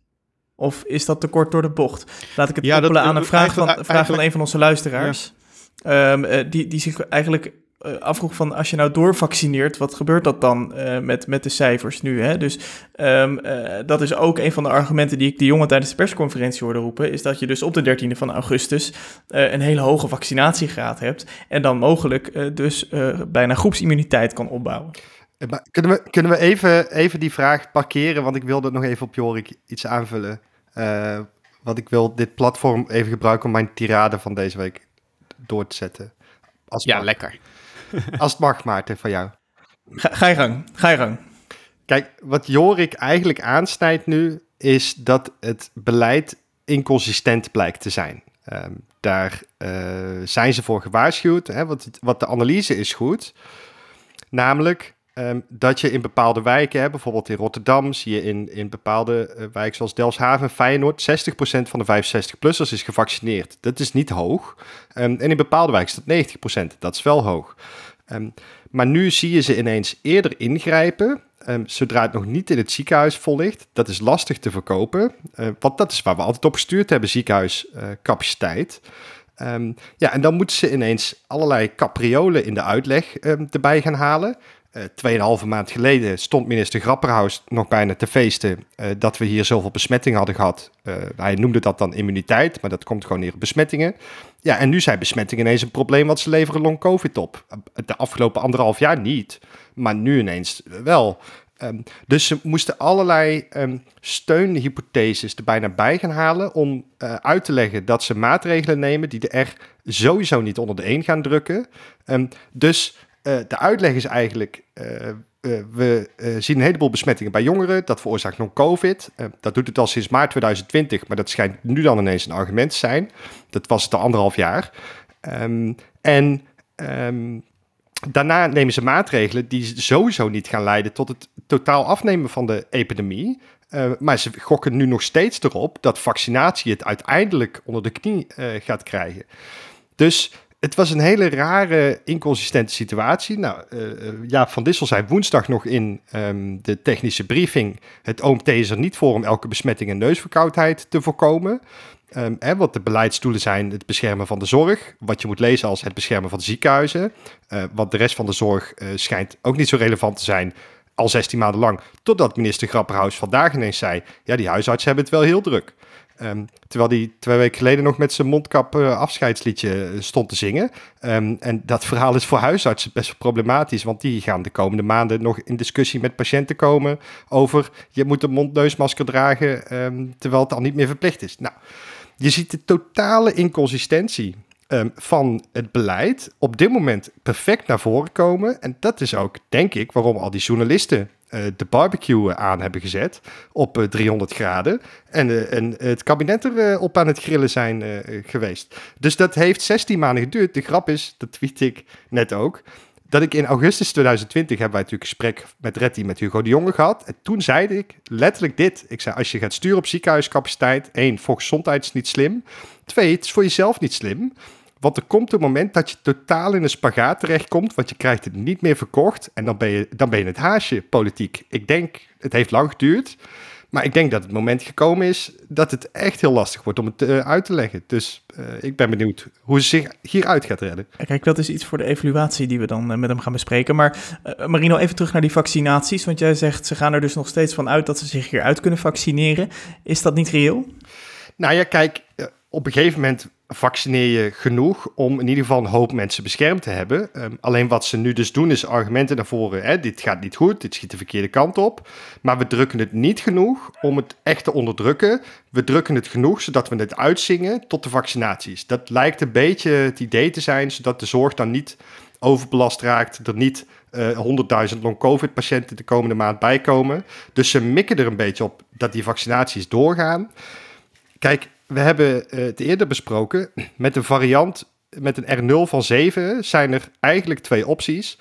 S1: Of is dat te kort door de bocht? Laat ik het ja, koppelen aan een vraag, van, vraag van een van onze luisteraars. Ja. Um, uh, die, die zich eigenlijk uh, afvroeg van als je nou doorvaccineert, wat gebeurt dat dan uh, met, met de cijfers nu? Hè? Dus um, dat is ook een van de argumenten die ik de jongen tijdens de persconferentie hoorde roepen, is dat je dus op de 13e van augustus een hele hoge vaccinatiegraad hebt en dan mogelijk dus bijna groepsimmuniteit kan opbouwen.
S4: Eh, maar kunnen we, kunnen we even, even die vraag parkeren? Want ik wilde nog even op Jorik iets aanvullen. Uh, want ik wil dit platform even gebruiken om mijn tirade van deze week door te zetten.
S3: Als ja, lekker. (laughs)
S4: Als het mag, Maarten, van jou.
S1: Ga, ga je gang, ga je gang.
S4: Kijk, wat Jorik eigenlijk aansnijdt nu, is dat het beleid inconsistent blijkt te zijn. Um, daar uh, zijn ze voor gewaarschuwd, hè, want het, wat de analyse is goed. Namelijk, Um, dat je in bepaalde wijken, bijvoorbeeld in Rotterdam, zie je in, in bepaalde uh, wijken zoals Delfshaven, Feyenoord, 60% van de 65-plussers is gevaccineerd. Dat is niet hoog. Um, en in bepaalde wijken is dat 90%. Dat is wel hoog. Um, maar nu zie je ze ineens eerder ingrijpen, zodra het nog niet in het ziekenhuis vol ligt. Dat is lastig te verkopen, want dat is waar we altijd op gestuurd hebben, ziekenhuiscapaciteit. Um, ja, en dan moeten ze ineens allerlei capriolen in de uitleg erbij gaan halen. Uh, 2,5 maand geleden stond minister Grapperhaus nog bijna te feesten uh, dat we hier zoveel besmettingen hadden gehad. Uh, hij noemde dat dan immuniteit, maar dat komt gewoon neer op besmettingen. Ja, en nu zijn besmettingen ineens een probleem, want ze leveren long-covid op. De afgelopen anderhalf jaar niet, maar nu ineens wel. Um, dus ze moesten allerlei um, steunhypotheses er bijna bij gaan halen om uit te leggen dat ze maatregelen nemen die er sowieso niet onder de een gaan drukken. Um, dus uh, de uitleg is eigenlijk, uh, we zien een heleboel besmettingen bij jongeren, dat veroorzaakt non-covid. dat doet het al sinds maart 2020, maar dat schijnt nu dan ineens een argument te zijn. Dat was het al anderhalf jaar. en daarna nemen ze maatregelen die sowieso niet gaan leiden tot het totaal afnemen van de epidemie. Maar ze gokken nu nog steeds erop dat vaccinatie het uiteindelijk onder de knie gaat krijgen. Dus het was een hele rare, inconsistente situatie. Nou, uh, Jaap van Dissel zei woensdag nog in um, de technische briefing... het OMT is er niet voor om elke besmetting en neusverkoudheid te voorkomen. Um, hè, wat de beleidsdoelen zijn het beschermen van de zorg. Wat je moet lezen als het beschermen van ziekenhuizen. Uh, want de rest van de zorg schijnt ook niet zo relevant te zijn al 16 maanden lang. Totdat minister Grapperhaus vandaag ineens zei... ja, die huisartsen hebben het wel heel druk. Um, terwijl hij twee weken geleden nog met zijn mondkap uh, afscheidsliedje stond te zingen. Um, en dat verhaal is voor huisartsen best wel problematisch, want die gaan de komende maanden nog in discussie met patiënten komen over je moet een mondneusmasker dragen um, terwijl het al niet meer verplicht is. Nou, je ziet de totale inconsistentie van het beleid op dit moment perfect naar voren komen. En dat is ook, denk ik, waarom al die journalisten de barbecue aan hebben gezet op uh, 300 graden. En, en het kabinet erop aan het grillen zijn geweest. Dus dat heeft 16 maanden geduurd. De grap is, dat tweet ik net ook dat ik in augustus 2020 hebben wij natuurlijk gesprek met Retty met Hugo de Jonge gehad. En toen zei ik letterlijk dit. Ik zei, als je gaat sturen op ziekenhuiscapaciteit, één, voor gezondheid is niet slim. Twee, het is voor jezelf niet slim. Want er komt een moment dat je totaal in een spagaat terechtkomt, want je krijgt het niet meer verkocht. En dan ben je, dan ben je het haasje politiek. Ik denk, het heeft lang geduurd. Maar ik denk dat het moment gekomen is dat het echt heel lastig wordt om het uh, uit te leggen. Dus uh, ik ben benieuwd hoe ze zich hieruit gaat redden.
S1: Kijk, dat is iets voor de evaluatie die we dan uh, met hem gaan bespreken. Maar Marino, even terug naar die vaccinaties. Want jij zegt, ze gaan er dus nog steeds van uit dat ze zich hieruit kunnen vaccineren. Is dat niet reëel?
S4: Nou ja, kijk, op een gegeven moment vaccineer je genoeg om in ieder geval een hoop mensen beschermd te hebben. Um, alleen wat ze nu dus doen is argumenten naar voren. Hè, dit gaat niet goed, dit schiet de verkeerde kant op. Maar we drukken het niet genoeg om het echt te onderdrukken. We drukken het genoeg zodat we het uitzingen tot de vaccinaties. Dat lijkt een beetje het idee te zijn, zodat de zorg dan niet overbelast raakt. Er niet uh, 100.000 long-covid-patiënten de komende maand bijkomen. Dus ze mikken er een beetje op dat die vaccinaties doorgaan. Kijk, we hebben uh, het eerder besproken. Met een variant met een R0 van 7 zijn er eigenlijk twee opties.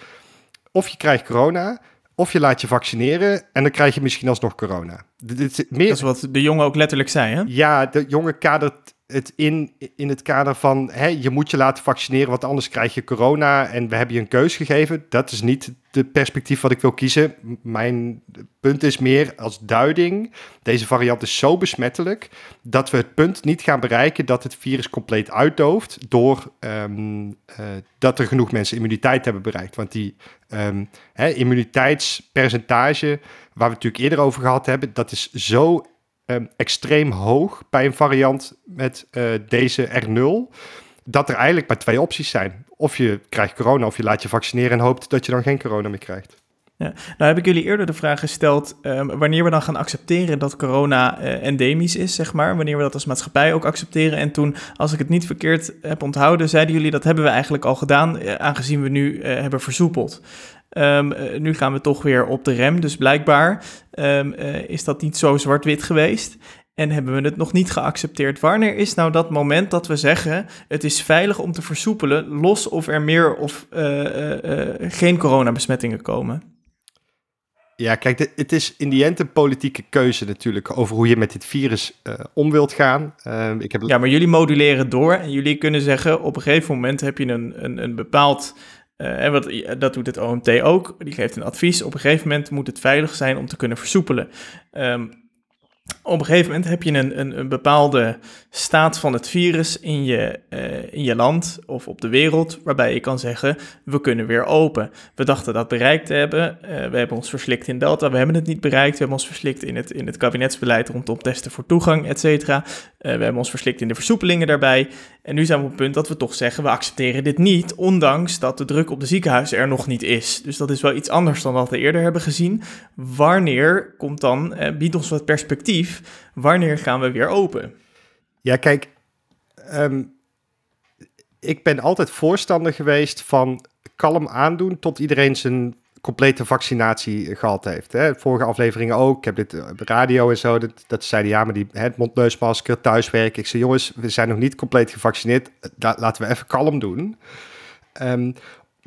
S4: Of je krijgt corona, of je laat je vaccineren en dan krijg je misschien alsnog corona.
S1: Dit, meer... Dat is wat de jongen ook letterlijk zei, hè?
S4: Ja, de jongen kadert het in, in het kader van hè, je moet je laten vaccineren, want anders krijg je corona en we hebben je een keus gegeven. Dat is niet de perspectief wat ik wil kiezen. Mijn punt is meer als duiding. Deze variant is zo besmettelijk dat we het punt niet gaan bereiken dat het virus compleet uitdooft door um, uh, dat er genoeg mensen immuniteit hebben bereikt. Want die um, hè, immuniteitspercentage, waar we het natuurlijk eerder over gehad hebben, dat is zo um, extreem hoog bij een variant met uh, deze R0, dat er eigenlijk maar twee opties zijn. Of je krijgt corona of je laat je vaccineren en hoopt dat je dan geen corona meer krijgt.
S1: Ja. Nou heb ik jullie eerder de vraag gesteld um, wanneer we dan gaan accepteren dat corona uh, endemisch is, zeg maar. Wanneer we dat als maatschappij ook accepteren. En toen, als ik het niet verkeerd heb onthouden, zeiden jullie dat hebben we eigenlijk al gedaan, uh, aangezien we nu hebben versoepeld. Um, uh, nu gaan we toch weer op de rem. Dus blijkbaar um, uh, is dat niet zo zwart-wit geweest. En hebben we het nog niet geaccepteerd. Wanneer is nou dat moment dat we zeggen: het is veilig om te versoepelen, los of er meer of uh, geen coronabesmettingen komen?
S4: Ja, kijk, het is in die end een politieke keuze natuurlijk over hoe je met dit virus uh, om wilt gaan. Uh,
S1: ik heb... Ja, maar jullie moduleren door en jullie kunnen zeggen: op een gegeven moment heb je een, een, een bepaald en wat, dat doet het OMT ook. Die geeft een advies. Op een gegeven moment moet het veilig zijn om te kunnen versoepelen. Um, op een gegeven moment heb je een, een, een bepaalde staat van het virus in je, uh, in je land of op de wereld, waarbij je kan zeggen, we kunnen weer open. We dachten dat bereikt te hebben, uh, we hebben ons verslikt in Delta, we hebben het niet bereikt, we hebben ons verslikt in het, in het kabinetsbeleid rondom testen voor toegang, et cetera. Uh, we hebben ons verslikt in de versoepelingen daarbij. En nu zijn we op het punt dat we toch zeggen, we accepteren dit niet, ondanks dat de druk op de ziekenhuizen er nog niet is. Dus dat is wel iets anders dan wat we eerder hebben gezien. Wanneer komt dan, biedt ons wat perspectief, wanneer gaan we weer open?
S4: Ja, kijk, ehm, ik ben altijd voorstander geweest van kalm aandoen tot iedereen zijn complete vaccinatie gehad heeft. Hè. Vorige afleveringen ook. Ik heb dit op radio en zo. Dat, dat zeiden ja, maar die het mondneusmasker, thuiswerken. Ik zei jongens, we zijn nog niet compleet gevaccineerd. laten we even kalm doen. Um,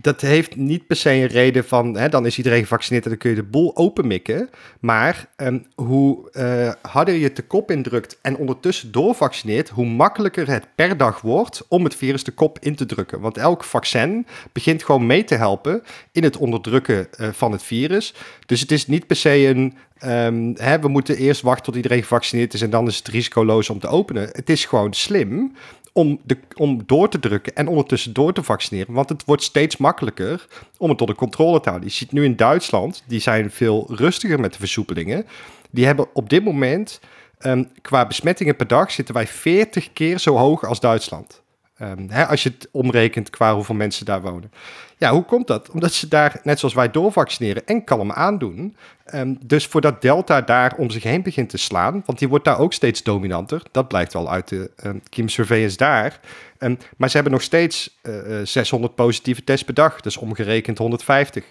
S4: dat heeft niet per se een reden van, hè, dan is iedereen gevaccineerd en dan kun je de boel openmikken. Maar um, hoe uh, harder je de kop indrukt en ondertussen doorvaccineert, hoe makkelijker het per dag wordt om het virus de kop in te drukken. Want elk vaccin begint gewoon mee te helpen in het onderdrukken uh, van het virus. Dus het is niet per se een, um, hè, we moeten eerst wachten tot iedereen gevaccineerd is en dan is het risicoloos om te openen. Het is gewoon slim om, de, om door te drukken en ondertussen door te vaccineren. Want het wordt steeds makkelijker om het de controle te houden. Je ziet nu in Duitsland, die zijn veel rustiger met de versoepelingen. Die hebben op dit moment, um, qua besmettingen per dag, zitten wij 40 keer zo hoog als Duitsland. Um, hè, als je het omrekent qua hoeveel mensen daar wonen. Ja, hoe komt dat? Omdat ze daar, net zoals wij, doorvaccineren en kalm aandoen. Um, dus voordat Delta daar om zich heen begint te slaan, want die wordt daar ook steeds dominanter. Dat blijkt wel uit de um, Kim Surveillance daar. Um, maar ze hebben nog steeds uh, 600 positieve tests per dag. Dus omgerekend 150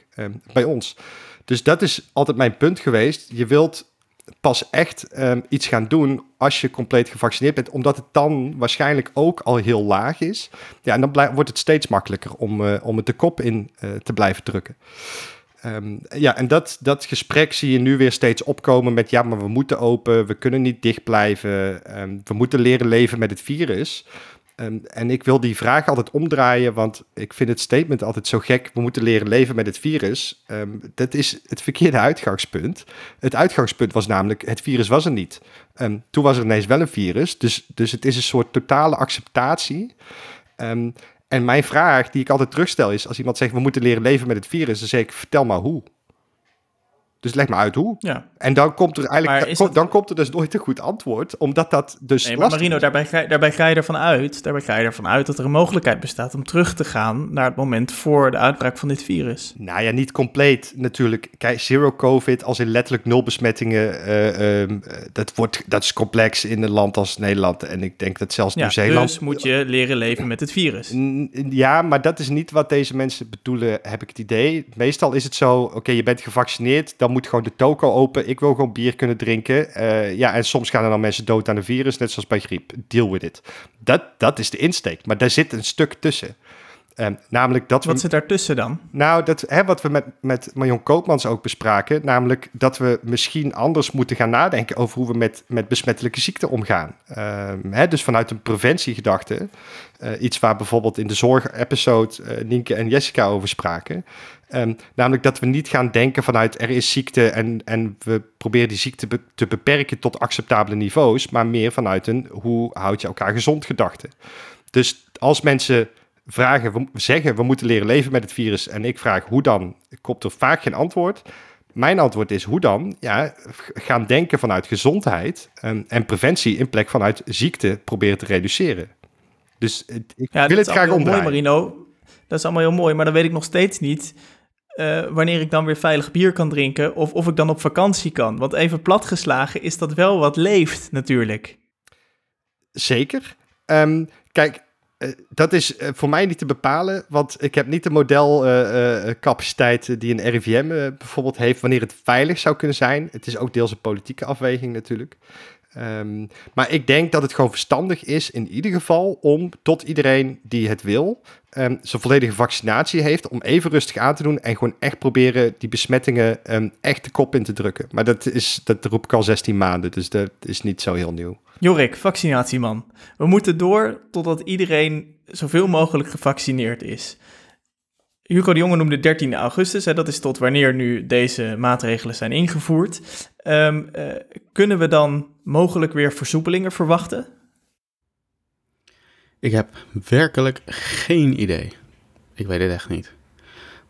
S4: bij ons. Dus dat is altijd mijn punt geweest. Je wilt pas echt um, iets gaan doen als je compleet gevaccineerd bent, omdat het dan waarschijnlijk ook al heel laag is. Ja, en dan wordt het steeds makkelijker om, uh, om het de kop in uh, te blijven drukken. Um, ja, en dat, dat gesprek zie je nu weer steeds opkomen met ja, maar we moeten open, we kunnen niet dicht blijven, um, we moeten leren leven met het virus. Um, en ik wil die vraag altijd omdraaien, want ik vind het statement altijd zo gek. We moeten leren leven met het virus. Um, dat is het verkeerde uitgangspunt. Het uitgangspunt was namelijk, het virus was er niet. Um, toen was er ineens wel een virus, dus, dus het is een soort totale acceptatie. en mijn vraag die ik altijd terugstel is, als iemand zegt, we moeten leren leven met het virus, dan zeg ik, vertel maar hoe. Dus leg maar uit hoe.
S1: Ja.
S4: En dan komt er eigenlijk dan, dan komt er dus nooit een goed antwoord, omdat dat dus.
S1: Nee, maar Marino, daarbij ga, daarbij ga je ervan uit, daarbij ga je ervan uit dat er een mogelijkheid bestaat om terug te gaan naar het moment voor de uitbraak van dit virus.
S4: Nou ja, niet compleet natuurlijk. Kijk, zero COVID, als in letterlijk nul besmettingen, uh, uh, dat, wordt, dat is complex in een land als Nederland. En ik denk dat zelfs Nieuw-Zeeland.
S1: Dus moet je leren leven met het virus.
S4: Ja, maar dat is niet wat deze mensen bedoelen, heb ik het idee. Meestal is het zo: oké, je bent gevaccineerd, dan moet gewoon de toko open. Ik wil gewoon bier kunnen drinken. Uh, ja, en soms gaan er dan mensen dood aan een virus, net zoals bij griep. Deal with it. Dat, dat is de insteek. Maar daar zit een stuk tussen. Um, namelijk dat
S1: wat zit daartussen dan?
S4: Nou, dat, hè, wat we met, met Marion Koopmans ook bespraken, namelijk dat we misschien anders moeten gaan nadenken over hoe we met, met besmettelijke ziekten omgaan. Um, hè, dus vanuit een preventiegedachte, uh, iets waar bijvoorbeeld in de zorg-episode uh, Nienke en Jessica over spraken. Um, namelijk dat we niet gaan denken vanuit er is ziekte en, en we proberen die ziekte be te beperken tot acceptabele niveaus, maar meer vanuit een hoe houd je elkaar gezond gedachte. Dus als mensen vragen, we zeggen we moeten leren leven met het virus en ik vraag hoe dan, komt er vaak geen antwoord. Mijn antwoord is hoe dan? Ja, gaan denken vanuit gezondheid um, en preventie in plek vanuit ziekte proberen te reduceren. Dus ik
S1: ja,
S4: wil het graag omdraaien.
S1: Mooi, Marino. Dat is allemaal heel mooi, maar dan weet ik nog steeds niet uh, wanneer ik dan weer veilig bier kan drinken of of ik dan op vakantie kan. Want even platgeslagen is dat wel wat leeft natuurlijk.
S4: Zeker. Um, kijk, uh, dat is uh, voor mij niet te bepalen, want ik heb niet de modelcapaciteit die een RIVM bijvoorbeeld heeft wanneer het veilig zou kunnen zijn. Het is ook deels een politieke afweging natuurlijk. Um, maar ik denk dat het gewoon verstandig is, in ieder geval, om tot iedereen die het wil, um, zijn volledige vaccinatie heeft, om even rustig aan te doen en gewoon echt proberen die besmettingen um, echt de kop in te drukken. Maar dat, is, dat roep ik al 16 maanden, dus dat is niet zo heel nieuw.
S1: Jorik, vaccinatieman. We moeten door totdat iedereen zoveel mogelijk gevaccineerd is. Hugo de Jonge noemde 13 augustus, hè, dat is tot wanneer nu deze maatregelen zijn ingevoerd. Eh, kunnen we dan mogelijk weer versoepelingen verwachten?
S3: Ik heb werkelijk geen idee. Ik weet het echt niet.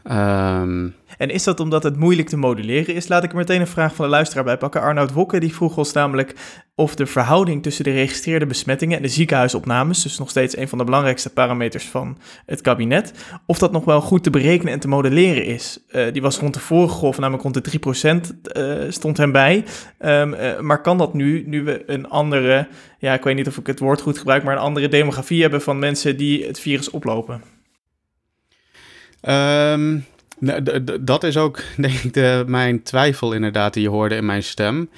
S3: Ehm,
S1: En is dat omdat het moeilijk te moduleren is? Laat ik er meteen een vraag van de luisteraar bij pakken. Arnoud Wokke die vroeg ons namelijk of de verhouding tussen de geregistreerde besmettingen en de ziekenhuisopnames, dus nog steeds een van de belangrijkste parameters van het kabinet, of dat nog wel goed te berekenen en te modelleren is. Eh, die was rond de vorige golf, namelijk rond de 3% eh, stond hem bij. Ehm, eh, maar kan dat nu, nu we een andere, ja ik weet niet of ik het woord goed gebruik, maar een andere demografie hebben van mensen die het virus oplopen?
S3: D- dat is ook, (laughs) denk ik, de, mijn twijfel inderdaad die je hoorde in mijn stem.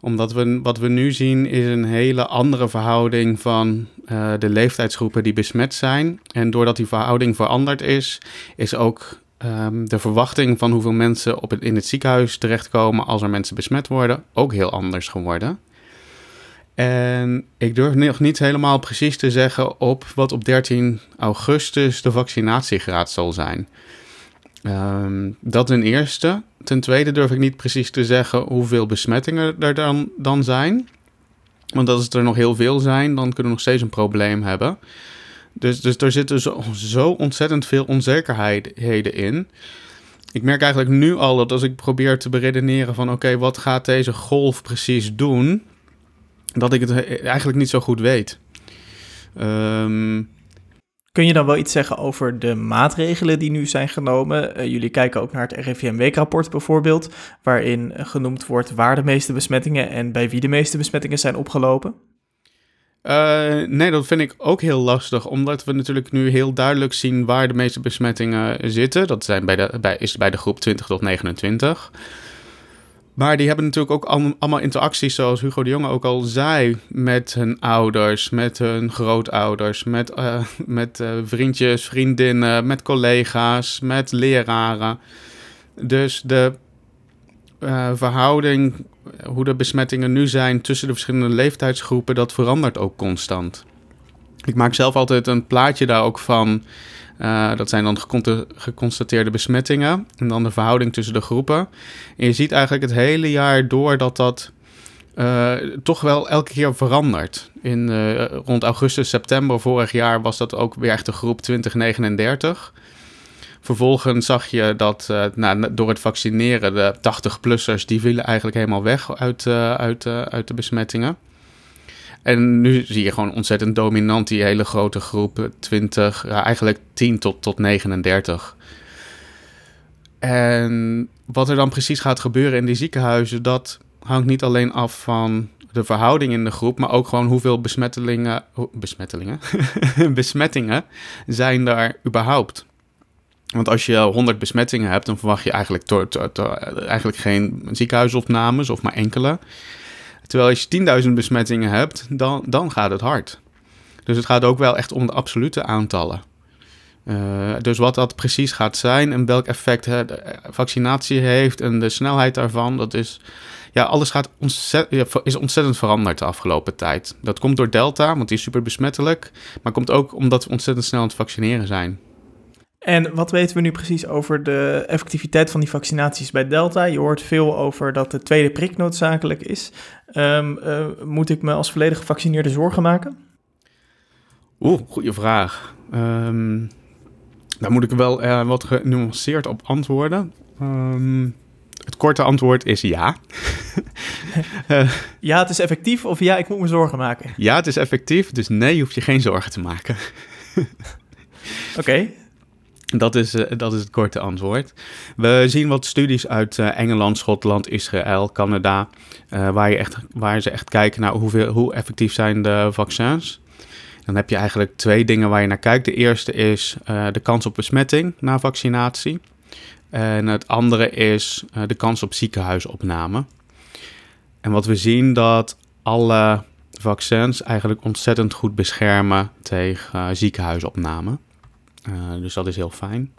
S3: Omdat we, wat we nu zien is een hele andere verhouding van eh, de leeftijdsgroepen die besmet zijn. En doordat die verhouding veranderd is, is ook ehm, de verwachting van hoeveel mensen op in het ziekenhuis terechtkomen als er mensen besmet worden ook heel anders geworden. En ik durf nog niet helemaal precies te zeggen op wat op 13 augustus de vaccinatiegraad zal zijn. Ehm, dat ten eerste. Ten tweede durf ik niet precies te zeggen hoeveel besmettingen er dan, dan zijn. Want als het er nog heel veel zijn, dan kunnen we nog steeds een probleem hebben. Dus, dus er zitten zo, zo ontzettend veel onzekerheden in. Ik merk eigenlijk nu al dat als ik probeer te beredeneren van oké, wat gaat deze golf precies doen, dat ik het he- eigenlijk niet zo goed weet. Ehm,
S1: Kun je dan wel iets zeggen over de maatregelen die nu zijn genomen? Eh, jullie kijken ook naar het RIVM-weekrapport bijvoorbeeld, waarin genoemd wordt waar de meeste besmettingen en bij wie de meeste besmettingen zijn opgelopen.
S3: Eh, nee, dat vind ik ook heel lastig, omdat we natuurlijk nu heel duidelijk zien waar de meeste besmettingen zitten. Dat zijn bij de, bij, is bij de groep 20 tot 29. Maar die hebben natuurlijk ook al- allemaal interacties, zoals Hugo de Jonge ook al zei, met hun ouders, met hun grootouders, met, eh, (laughs) met eh, vriendjes, vriendinnen, met collega's, met leraren. Dus de eh, verhouding, hoe de besmettingen nu zijn tussen de verschillende leeftijdsgroepen, dat verandert ook constant. Ik maak zelf altijd een plaatje daar ook van. Eh, dat zijn dan geconstateerde besmettingen. En dan de verhouding tussen de groepen. En je ziet eigenlijk het hele jaar door dat dat eh, toch wel elke keer verandert. In, eh, rond augustus, september vorig jaar was dat ook weer echt de groep 2039. Vervolgens zag je dat nou, door het vaccineren de 80-plussers... die vielen eigenlijk helemaal weg uit, uit, uit de besmettingen. En nu zie je gewoon ontzettend dominant die hele grote groep, eh, 20, ja, eigenlijk 10 tot, tot 39. En wat er dan precies gaat gebeuren in die ziekenhuizen, dat hangt niet alleen af van de verhouding in de groep, maar ook gewoon hoeveel besmettelingen, besmettelingen, (laughs) besmettingen zijn daar überhaupt. Want als je 100 besmettingen hebt, dan verwacht je eigenlijk, eigenlijk geen ziekenhuisopnames of maar enkele. Terwijl als je 10.000 besmettingen hebt, dan, dan gaat het hard. Dus het gaat ook wel echt om de absolute aantallen. Eh, dus wat dat precies gaat zijn en welk effect de vaccinatie heeft en de snelheid daarvan, dat is. Ja, alles gaat is ontzettend veranderd de afgelopen tijd. Dat komt door Delta, want die is super besmettelijk. Maar komt ook omdat we ontzettend snel aan het vaccineren zijn.
S1: En wat weten we nu precies over de effectiviteit van die vaccinaties bij Delta? Je hoort veel over dat de tweede prik noodzakelijk is. Ehm, eh, moet ik me als volledig gevaccineerde zorgen maken?
S3: Oeh, goede vraag. Ehm, daar moet ik wel eh, wat genuanceerd op antwoorden. Ehm, het korte antwoord is ja. (laughs)
S1: Ja, het is effectief of ja, ik moet me zorgen maken.
S3: Ja, het is effectief, dus nee, je hoeft je geen zorgen te maken. (laughs)
S1: Oké,
S3: Dat is, eh, dat is het korte antwoord. We zien wat studies uit eh, Engeland, Schotland, Israël, Canada, eh, waar, je echt, waar ze echt kijken naar hoeveel, hoe effectief zijn de vaccins. Dan heb je eigenlijk twee dingen waar je naar kijkt. De eerste is de kans op besmetting na vaccinatie. En het andere is de kans op ziekenhuisopname. En wat we zien dat alle vaccins eigenlijk ontzettend goed beschermen tegen ziekenhuisopname. Uh, dus dat is heel fijn.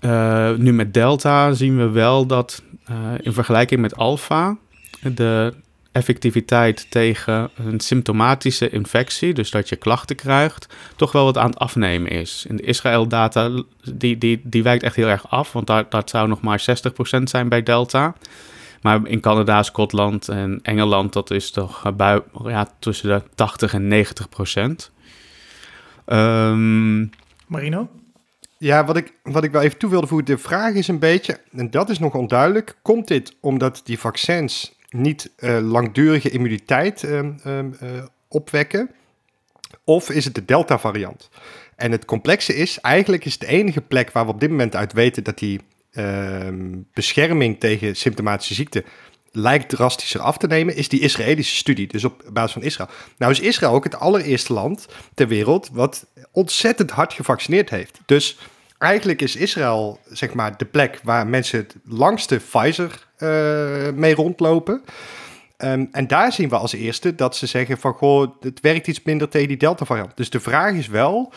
S3: Uh, nu met Delta zien we wel dat uh, in vergelijking met Alpha de effectiviteit tegen een symptomatische infectie, dus dat je klachten krijgt, toch wel wat aan het afnemen is. In de Israël-data, die, die, die wijkt echt heel erg af, want daar, dat zou nog maar 60% zijn bij Delta. Maar in Canada, Schotland en Engeland, dat is toch ja, tussen de 80 en 90 procent. Um,
S1: Marino?
S4: Ja, wat ik, wat ik wel even toe wilde voegen, de vraag is een beetje, en dat is nog onduidelijk, komt dit omdat die vaccins niet uh, langdurige immuniteit uh, uh, opwekken? Of is het de Delta-variant? En het complexe is, eigenlijk is de enige plek waar we op dit moment uit weten dat die ehm, bescherming tegen symptomatische ziekte lijkt drastischer af te nemen, is die Israëlische studie, dus op basis van Israël. Nou is Israël ook het allereerste land ter wereld wat ontzettend hard gevaccineerd heeft. Dus eigenlijk is Israël zeg maar de plek waar mensen het langste Pfizer uh, mee rondlopen. Um, en daar zien we als eerste dat ze zeggen van goh, het werkt iets minder tegen die Delta variant. Dus de vraag is wel,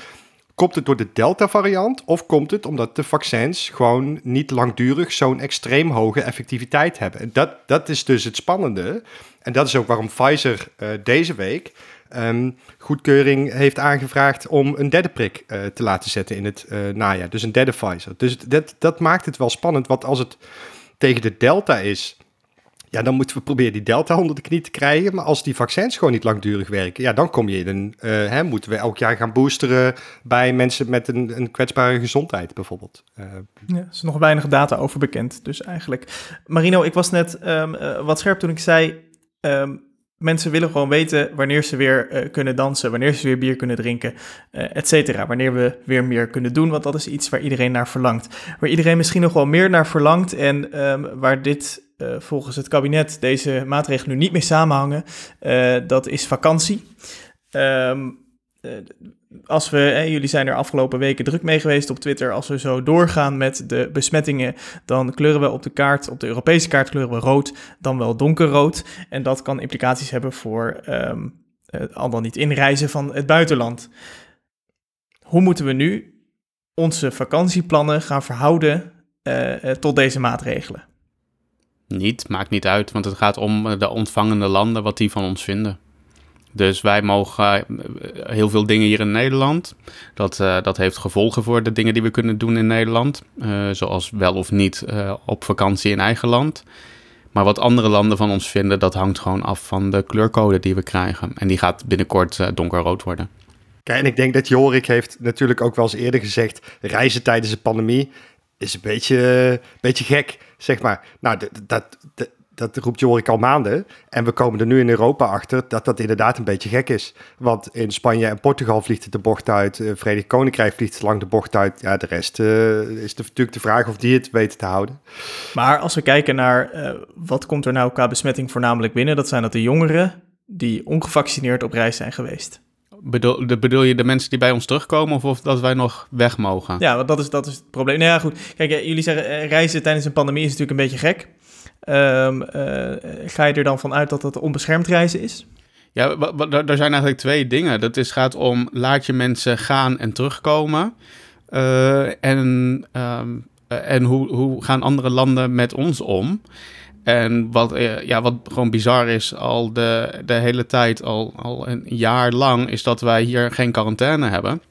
S4: komt het door de Delta variant of komt het omdat de vaccins gewoon niet langdurig zo'n extreem hoge effectiviteit hebben? En dat, dat is dus het spannende. En dat is ook waarom Pfizer uh, deze week um, goedkeuring heeft aangevraagd om een derde prik uh, te laten zetten in het uh, najaar. Dus een derde Pfizer. Dus dat, dat maakt het wel spannend, want als het tegen de Delta is, ja, dan moeten we proberen die Delta onder de knie te krijgen. Maar als die vaccins gewoon niet langdurig werken, ja, dan kom je in een, uh, hè, moeten we elk jaar gaan boosteren bij mensen met een, een kwetsbare gezondheid bijvoorbeeld. Uh,
S1: ja, er is nog weinig data over bekend, dus eigenlijk. Marino, ik was net um, uh, wat scherp toen ik zei, um, mensen willen gewoon weten wanneer ze weer kunnen dansen, wanneer ze weer bier kunnen drinken, uh, et cetera. Wanneer we weer meer kunnen doen, want dat is iets waar iedereen naar verlangt. Waar iedereen misschien nog wel meer naar verlangt en um, waar dit uh, volgens het kabinet deze maatregelen nu niet mee samenhangen, dat is vakantie. Um, als we, jullie zijn er afgelopen weken druk mee geweest op Twitter, als we zo doorgaan met de besmettingen, dan kleuren we op de kaart, op de Europese kaart kleuren we rood, dan wel donkerrood. En dat kan implicaties hebben voor um, al dan niet inreizen van het buitenland. Hoe moeten we nu onze vakantieplannen gaan verhouden tot deze maatregelen?
S3: Niet, maakt niet uit, want het gaat om de ontvangende landen, wat die van ons vinden. Dus wij mogen eh, heel veel dingen hier in Nederland. Dat, uh, dat heeft gevolgen voor de dingen die we kunnen doen in Nederland. Uh, zoals wel of niet op vakantie in eigen land. Maar wat andere landen van ons vinden, dat hangt gewoon af van de kleurcode die we krijgen. En die gaat binnenkort donkerrood worden.
S4: Kijk, en ik denk dat Jorik heeft natuurlijk ook wel eens eerder gezegd... reizen tijdens de pandemie is een beetje, beetje gek, zeg maar. Nou, dat, dat, dat roept Jorik al maanden. En we komen er nu in Europa achter dat dat inderdaad een beetje gek is. Want in Spanje en Portugal vliegt het de bocht uit. Uh, Verenigd Koninkrijk vliegt lang de bocht uit. Ja, de rest uh, is natuurlijk de vraag of die het weten te houden.
S1: Maar als we kijken naar uh, wat komt er nou qua besmetting voornamelijk binnen... dat zijn dat de jongeren die ongevaccineerd op reis zijn geweest.
S3: Bedoel, de, bedoel je de mensen die bij ons terugkomen of, of dat wij nog weg mogen?
S1: Ja, want dat is, dat is het probleem. Nou ja, goed. Kijk, jullie zeggen reizen tijdens een pandemie is natuurlijk een beetje gek. Um, uh, ga je er dan vanuit dat dat onbeschermd reizen is?
S3: Ja, er zijn eigenlijk twee dingen. Dat is, gaat om laat je mensen gaan en terugkomen. Uh, en um, en hoe, hoe gaan andere landen met ons om? En wat, ja, wat gewoon bizar is al de, de hele tijd, al, al een jaar lang, is dat wij hier geen quarantaine hebben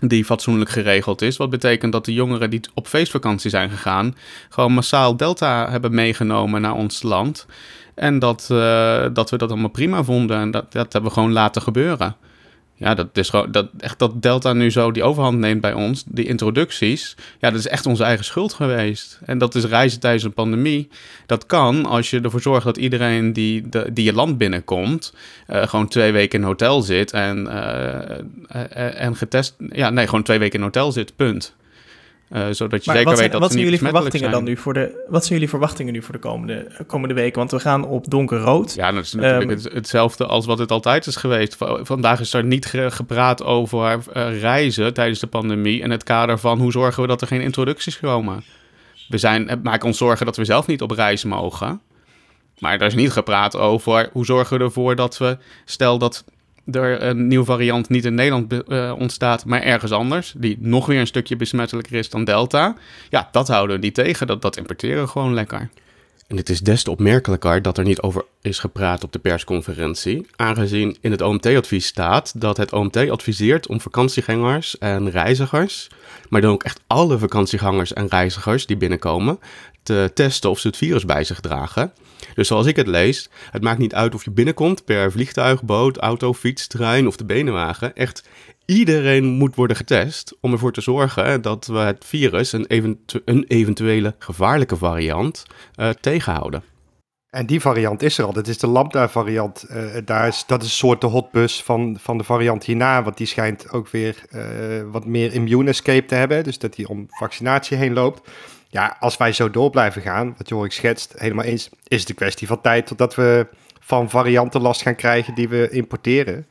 S3: die fatsoenlijk geregeld is. Wat betekent dat de jongeren die op feestvakantie zijn gegaan, gewoon massaal Delta hebben meegenomen naar ons land. En dat, uh, dat we dat allemaal prima vonden en dat, dat hebben we gewoon laten gebeuren. Ja, dat is gewoon dat, echt dat Delta nu zo die overhand neemt bij ons, die introducties. Ja, dat is echt onze eigen schuld geweest. En dat is reizen tijdens een pandemie. Dat kan als je ervoor zorgt dat iedereen die, de, die je land binnenkomt, uh, gewoon twee weken in hotel zit en, uh, en getest. Ja, nee, gewoon twee weken in hotel zit, punt. Uh, zodat je
S1: maar
S3: zeker
S1: wat
S3: weet
S1: zijn,
S3: dat
S1: wat zijn jullie verwachtingen
S3: zijn.
S1: dan nu voor de wat zijn jullie verwachtingen nu voor de komende komende weken want we gaan op donkerrood.
S3: Ja dat is natuurlijk
S1: Um,
S3: het, hetzelfde als wat het altijd is geweest. Vandaag is er niet ge- gepraat over uh, reizen tijdens de pandemie in het kader van hoe zorgen we dat er geen introducties komen. We zijn maken ons zorgen dat we zelf niet op reis mogen maar er is niet gepraat over hoe zorgen we ervoor dat we stel dat er een nieuwe variant niet in Nederland uh, ontstaat, maar ergens anders, die nog weer een stukje besmettelijker is dan Delta. Ja, dat houden we niet tegen. Dat, dat importeren we gewoon lekker.
S5: En het is des te opmerkelijker dat er niet over
S3: is gepraat op de persconferentie, aangezien in het OMT-advies staat dat het OMT adviseert om vakantiegangers en reizigers, maar dan ook echt alle vakantiegangers en reizigers die binnenkomen, te testen of ze het virus bij zich dragen. Dus zoals ik het lees, het maakt niet uit of je binnenkomt per vliegtuig, boot, auto, fiets, trein of de benenwagen. Echt iedereen moet worden getest om ervoor te zorgen dat we het virus, een, eventu een eventuele gevaarlijke variant, uh, tegenhouden.
S4: En die variant is er al. Dat is de Lambda-variant. Uh, daar is, dat is een soort de hotbus van, van de variant hierna. Want die schijnt ook weer uh, wat meer immune escape te hebben. Dus dat die om vaccinatie heen loopt. Ja, als wij zo door blijven gaan, wat Jorik schetst, helemaal eens, is het een kwestie van tijd totdat we van varianten last gaan krijgen die we importeren.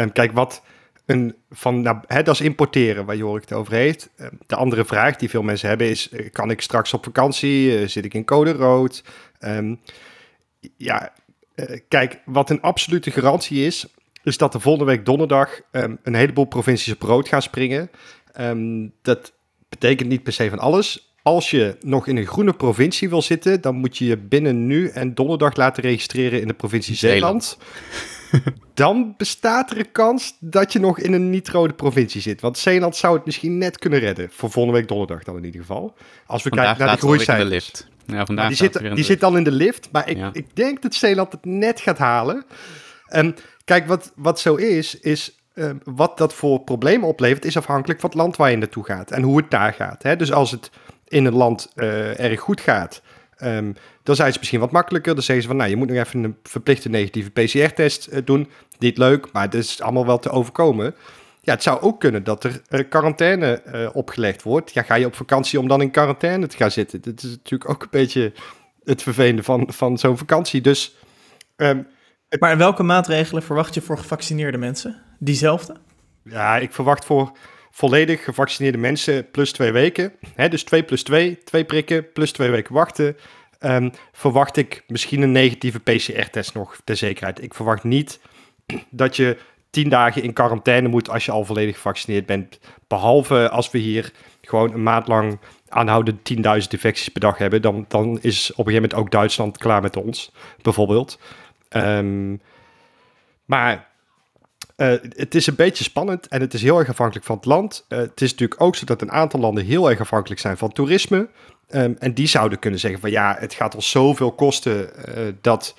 S4: Um, kijk, wat een van, nou, hè, dat is importeren waar Jorik het over heeft. Um, de andere vraag die veel mensen hebben is, kan ik straks op vakantie? Uh, zit ik in code rood? Um, ja, uh, kijk, wat een absolute garantie is, is dat er volgende week donderdag een heleboel provincies op rood gaan springen. Dat betekent niet per se van alles. Als je nog in een groene provincie wil zitten, dan moet je je binnen nu en donderdag laten registreren in de provincie Zeeland. Zeeland. (laughs) dan bestaat er een kans dat je nog in een niet-rode provincie zit. Want Zeeland zou het misschien net kunnen redden. Voor volgende week donderdag dan in ieder geval. Als we
S3: vandaag
S4: kijken naar de
S3: groeicijfers.
S4: Ja, vandaag die zit, die zit al in de lift. Maar ik, ja. ik denk dat Zeeland het net gaat halen. En kijk, wat, wat zo is, is uh, wat dat voor problemen oplevert, is afhankelijk van het land waar je naartoe gaat. En hoe het daar gaat. Hè? Dus als het in een land uh, erg goed gaat, um, dan zijn ze misschien wat makkelijker. Dan zeggen ze van, nou, je moet nog even een verplichte negatieve PCR-test uh, doen. Niet leuk, maar het is allemaal wel te overkomen. Ja, het zou ook kunnen dat er uh, quarantaine opgelegd wordt. Ja, ga je op vakantie om dan in quarantaine te gaan zitten? Dat is natuurlijk ook een beetje het vervelende van, van zo'n vakantie. Dus, um,
S1: het... Maar welke maatregelen verwacht je voor gevaccineerde mensen? Diezelfde?
S4: Ja, ik verwacht voor volledig gevaccineerde mensen plus twee weken. Hè, dus 2 plus 2, twee prikken plus twee weken wachten. Um, verwacht ik misschien een negatieve PCR-test nog ter zekerheid. Ik verwacht niet (clears throat) dat je tien dagen in quarantaine moet als je al volledig gevaccineerd bent. Behalve als we hier gewoon een maand lang aanhouden 10.000 infecties per dag hebben. Dan, dan is op een gegeven moment ook Duitsland klaar met ons, bijvoorbeeld. Um, maar uh, het is een beetje spannend en het is heel erg afhankelijk van het land. Uh, het is natuurlijk ook zo dat een aantal landen heel erg afhankelijk zijn van toerisme. Um, en die zouden kunnen zeggen van ja, het gaat ons zoveel kosten uh, dat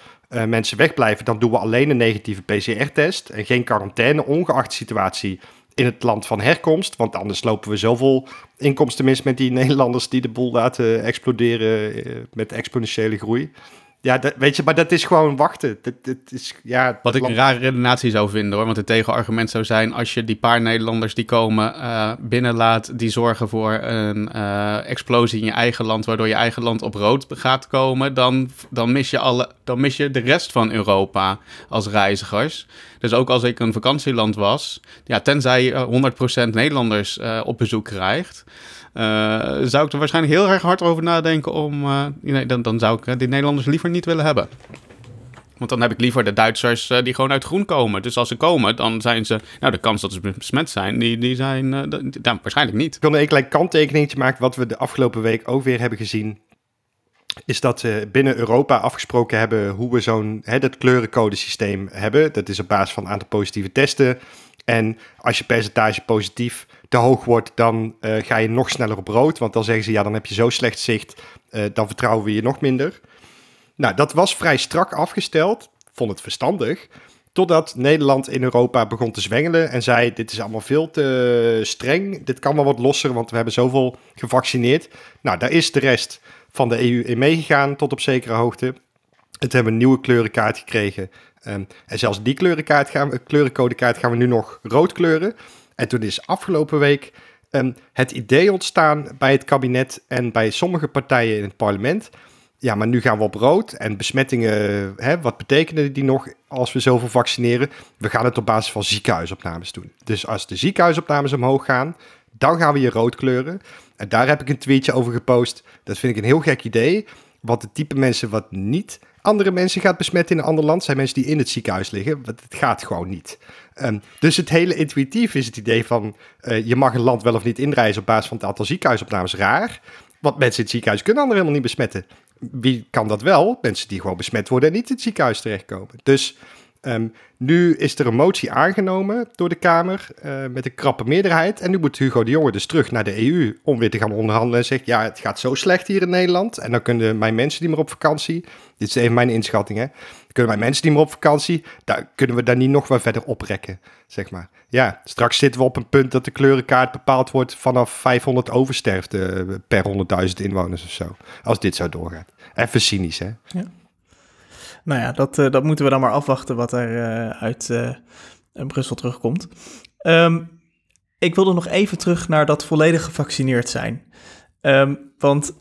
S4: mensen wegblijven. Dan doen we alleen een negatieve PCR-test en geen quarantaine, ongeacht de situatie in het land van herkomst. Want anders lopen we zoveel inkomsten mis met die Nederlanders die de boel laten exploderen met exponentiële groei. Ja, dat, weet je, maar dat is gewoon wachten. Dat, dat is, ja,
S3: Wat ik een rare redenatie zou vinden hoor. Want het tegenargument zou zijn: als je die paar Nederlanders die komen uh, binnenlaat, die zorgen voor een uh, explosie in je eigen land, waardoor je eigen land op rood gaat komen, dan, dan, mis je alle, dan mis je de rest van Europa als reizigers. Dus ook als ik een vakantieland was, ja, tenzij je 100% Nederlanders uh, op bezoek krijgt. Uh, zou ik er waarschijnlijk heel erg hard over nadenken om... Uh, nee, dan, dan zou ik uh, die Nederlanders liever niet willen hebben. Want dan heb ik liever de Duitsers die gewoon uit groen komen. Dus als ze komen, dan zijn ze... Nou, de kans dat ze besmet zijn, die, die zijn... nou, waarschijnlijk niet.
S4: Ik wil een klein kanttekeningetje maken. Wat we de afgelopen week ook weer hebben gezien... is dat ze binnen Europa afgesproken hebben... hoe we zo'n dat kleurencodesysteem hebben. Dat is op basis van een aantal positieve testen... En als je percentage positief te hoog wordt, dan uh, ga je nog sneller op rood. Want dan zeggen ze, ja, dan heb je zo slecht zicht, uh, dan vertrouwen we je nog minder. Nou, dat was vrij strak afgesteld. Vond het verstandig. Totdat Nederland in Europa begon te zwengelen en zei: Dit is allemaal veel te streng. Dit kan wel wat losser, want we hebben zoveel gevaccineerd. Nou, daar is de rest van de EU in meegegaan tot op zekere hoogte. Het hebben een nieuwe kleurenkaart gekregen. Um, en zelfs die kleurenkaart gaan we, kleurencodekaart gaan we nu nog rood kleuren. En toen is afgelopen week um, het idee ontstaan bij het kabinet en bij sommige partijen in het parlement. Ja, maar nu gaan we op rood en besmettingen, hè, wat betekenen die nog als we zoveel vaccineren? We gaan het op basis van ziekenhuisopnames doen. Dus als de ziekenhuisopnames omhoog gaan, dan gaan we je rood kleuren. En daar heb ik een tweetje over gepost. Dat vind ik een heel gek idee. Want het type mensen wat niet andere mensen gaat besmetten in een ander land, zijn mensen die in het ziekenhuis liggen. Het gaat gewoon niet. Um, dus het hele intuïtief is het idee van uh, je mag een land wel of niet inreizen op basis van het aantal ziekenhuisopnames raar. Want mensen in het ziekenhuis kunnen anderen helemaal niet besmetten. wie kan dat wel? Mensen die gewoon besmet worden en niet in het ziekenhuis terechtkomen. Dus Ehm, nu is er een motie aangenomen door de Kamer uh, met een krappe meerderheid. En nu moet Hugo de Jonge dus terug naar de EU om weer te gaan onderhandelen. En zegt, ja, het gaat zo slecht hier in Nederland. En dan kunnen mijn mensen die maar op vakantie... Dit is even mijn inschatting, hè. kunnen mijn mensen die maar op vakantie... Daar kunnen we daar niet nog wat verder oprekken, zeg maar. Ja, straks zitten we op een punt dat de kleurenkaart bepaald wordt... vanaf 500 oversterfte eh, per 100.000 inwoners of zo. Als dit zo doorgaat. Even cynisch, hè.
S1: Ja. Nou ja, dat, uh, dat moeten we dan maar afwachten wat er uh, uit uh, Brussel terugkomt. Um, ik wilde nog even terug naar dat volledig gevaccineerd zijn. Um, want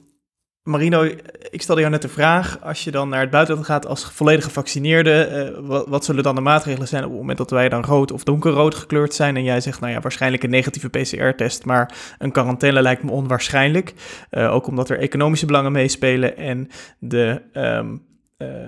S1: Marino, ik stelde jou net de vraag, als je dan naar het buitenland gaat als volledig gevaccineerde, wat, zullen dan de maatregelen zijn op het moment dat wij dan rood of donkerrood gekleurd zijn? En jij zegt, nou ja, waarschijnlijk een negatieve PCR-test, maar een quarantaine lijkt me onwaarschijnlijk. ook omdat er economische belangen meespelen en de... Uh,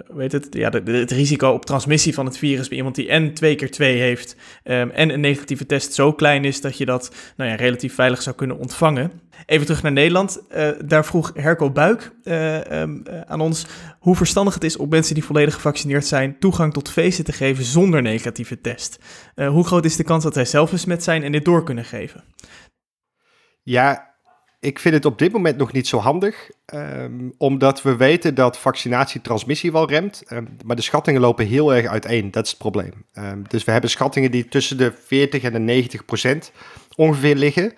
S1: weet het, ja, het risico op transmissie van het virus bij iemand die en twee keer twee heeft um, en een negatieve test zo klein is dat je dat nou ja, relatief veilig zou kunnen ontvangen. Even terug naar Nederland. Uh, daar vroeg Herco Buik uh, um, aan ons hoe verstandig het is om mensen die volledig gevaccineerd zijn toegang tot feesten te geven zonder negatieve test. hoe groot is de kans dat zij zelf besmet zijn en dit door kunnen geven?
S4: Ja, ik vind het op dit moment nog niet zo handig, um, omdat we weten dat vaccinatie transmissie wel remt, um, maar de schattingen lopen heel erg uiteen. Dat is het probleem. Um, dus we hebben schattingen die tussen de 40 en de 90 procent ongeveer liggen.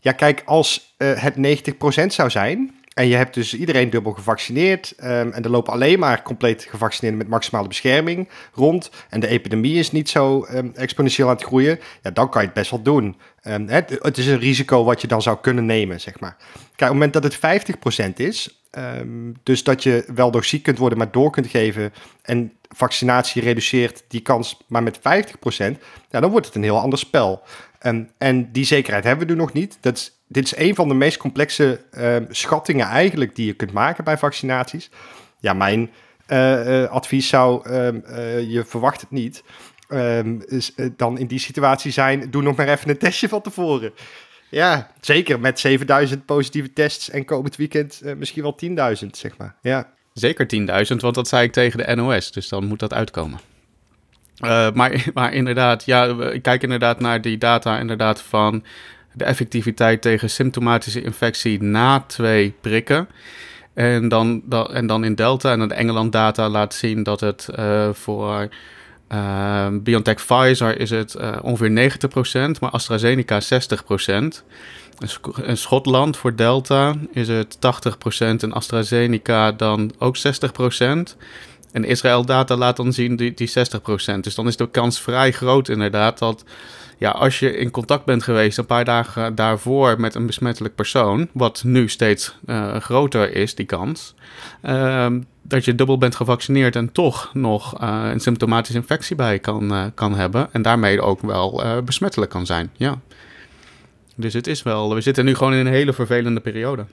S4: ja, kijk, als uh, het 90 procent zou zijn, en je hebt dus iedereen dubbel gevaccineerd. Um, en er lopen alleen maar compleet gevaccineerden met maximale bescherming rond. En de epidemie is niet zo um, exponentieel aan het groeien. Ja, dan kan je het best wel doen. Um, het, het, is een risico wat je dan zou kunnen nemen, zeg maar. Kijk, op het moment dat het 50% is, dus dat je wel nog ziek kunt worden, maar door kunt geven. En vaccinatie reduceert die kans maar met 50%. Ja, dan wordt het een heel ander spel. en die zekerheid hebben we nu nog niet. Dat is dit is een van de meest complexe uh, schattingen eigenlijk die je kunt maken bij vaccinaties. Ja, mijn uh, uh, advies zou, ehm, je verwacht het niet, ehm, is, dan in die situatie zijn, doe nog maar even een testje van tevoren. Ja, zeker met 7000 positieve tests en komend weekend misschien wel 10.000, zeg maar. Ja.
S3: Zeker 10.000, want dat zei ik tegen de NOS, dus dan moet dat uitkomen. Maar, (laughs) maar inderdaad, ja, ik kijk inderdaad naar die data inderdaad van de effectiviteit tegen symptomatische infectie na twee prikken. En dan, en dan in Delta en in Engeland data laat zien dat het uh, voor uh, BioNTech Pfizer is het uh, ongeveer 90%, maar AstraZeneca 60%. In Schotland voor Delta is het 80% en AstraZeneca dan ook 60%. En Israël data laat dan zien die, die 60%. Dus dan is de kans vrij groot inderdaad dat ja, als je in contact bent geweest een paar dagen daarvoor met een besmettelijk persoon, wat nu steeds uh, groter is, die kans, uh, dat je dubbel bent gevaccineerd en toch nog uh, een symptomatische infectie bij kan, uh, kan hebben en daarmee ook wel besmettelijk kan zijn. Ja. Dus het is wel, we zitten nu gewoon in een hele vervelende periode.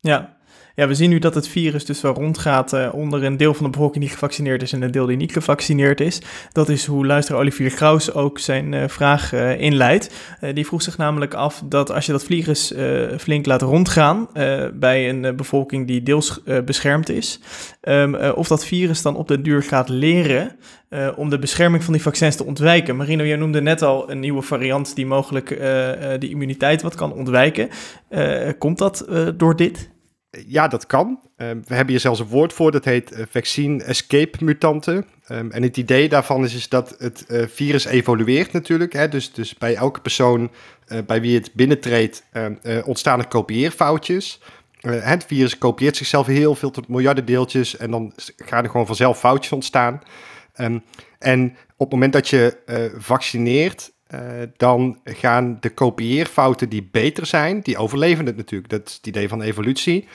S1: Ja, ja, we zien nu dat het virus dus wel rondgaat uh, onder een deel van de bevolking die gevaccineerd is en een deel die niet gevaccineerd is. Dat is hoe luisteraar Olivier Graus ook zijn uh, vraag uh, inleidt. die vroeg zich namelijk af dat als je dat virus flink laat rondgaan bij een bevolking die deels beschermd is, um, of dat virus dan op de duur gaat leren om de bescherming van die vaccins te ontwijken. Marino, jij noemde net al een nieuwe variant die mogelijk de immuniteit wat kan ontwijken. komt dat door dit?
S4: Ja, dat kan. Ehm, we hebben hier zelfs een woord voor, dat heet uh, vaccine escape mutanten. Um, en het idee daarvan is, is dat het uh, virus evolueert natuurlijk. Hè? Dus, dus bij elke persoon uh, bij wie het binnentreedt ehm, ontstaan er kopieerfoutjes. het virus kopieert zichzelf heel veel tot miljarden deeltjes en dan gaan er gewoon vanzelf foutjes ontstaan. En op het moment dat je vaccineert, dan gaan de kopieerfouten die beter zijn, die overleven het natuurlijk. Dat is het idee van evolutie.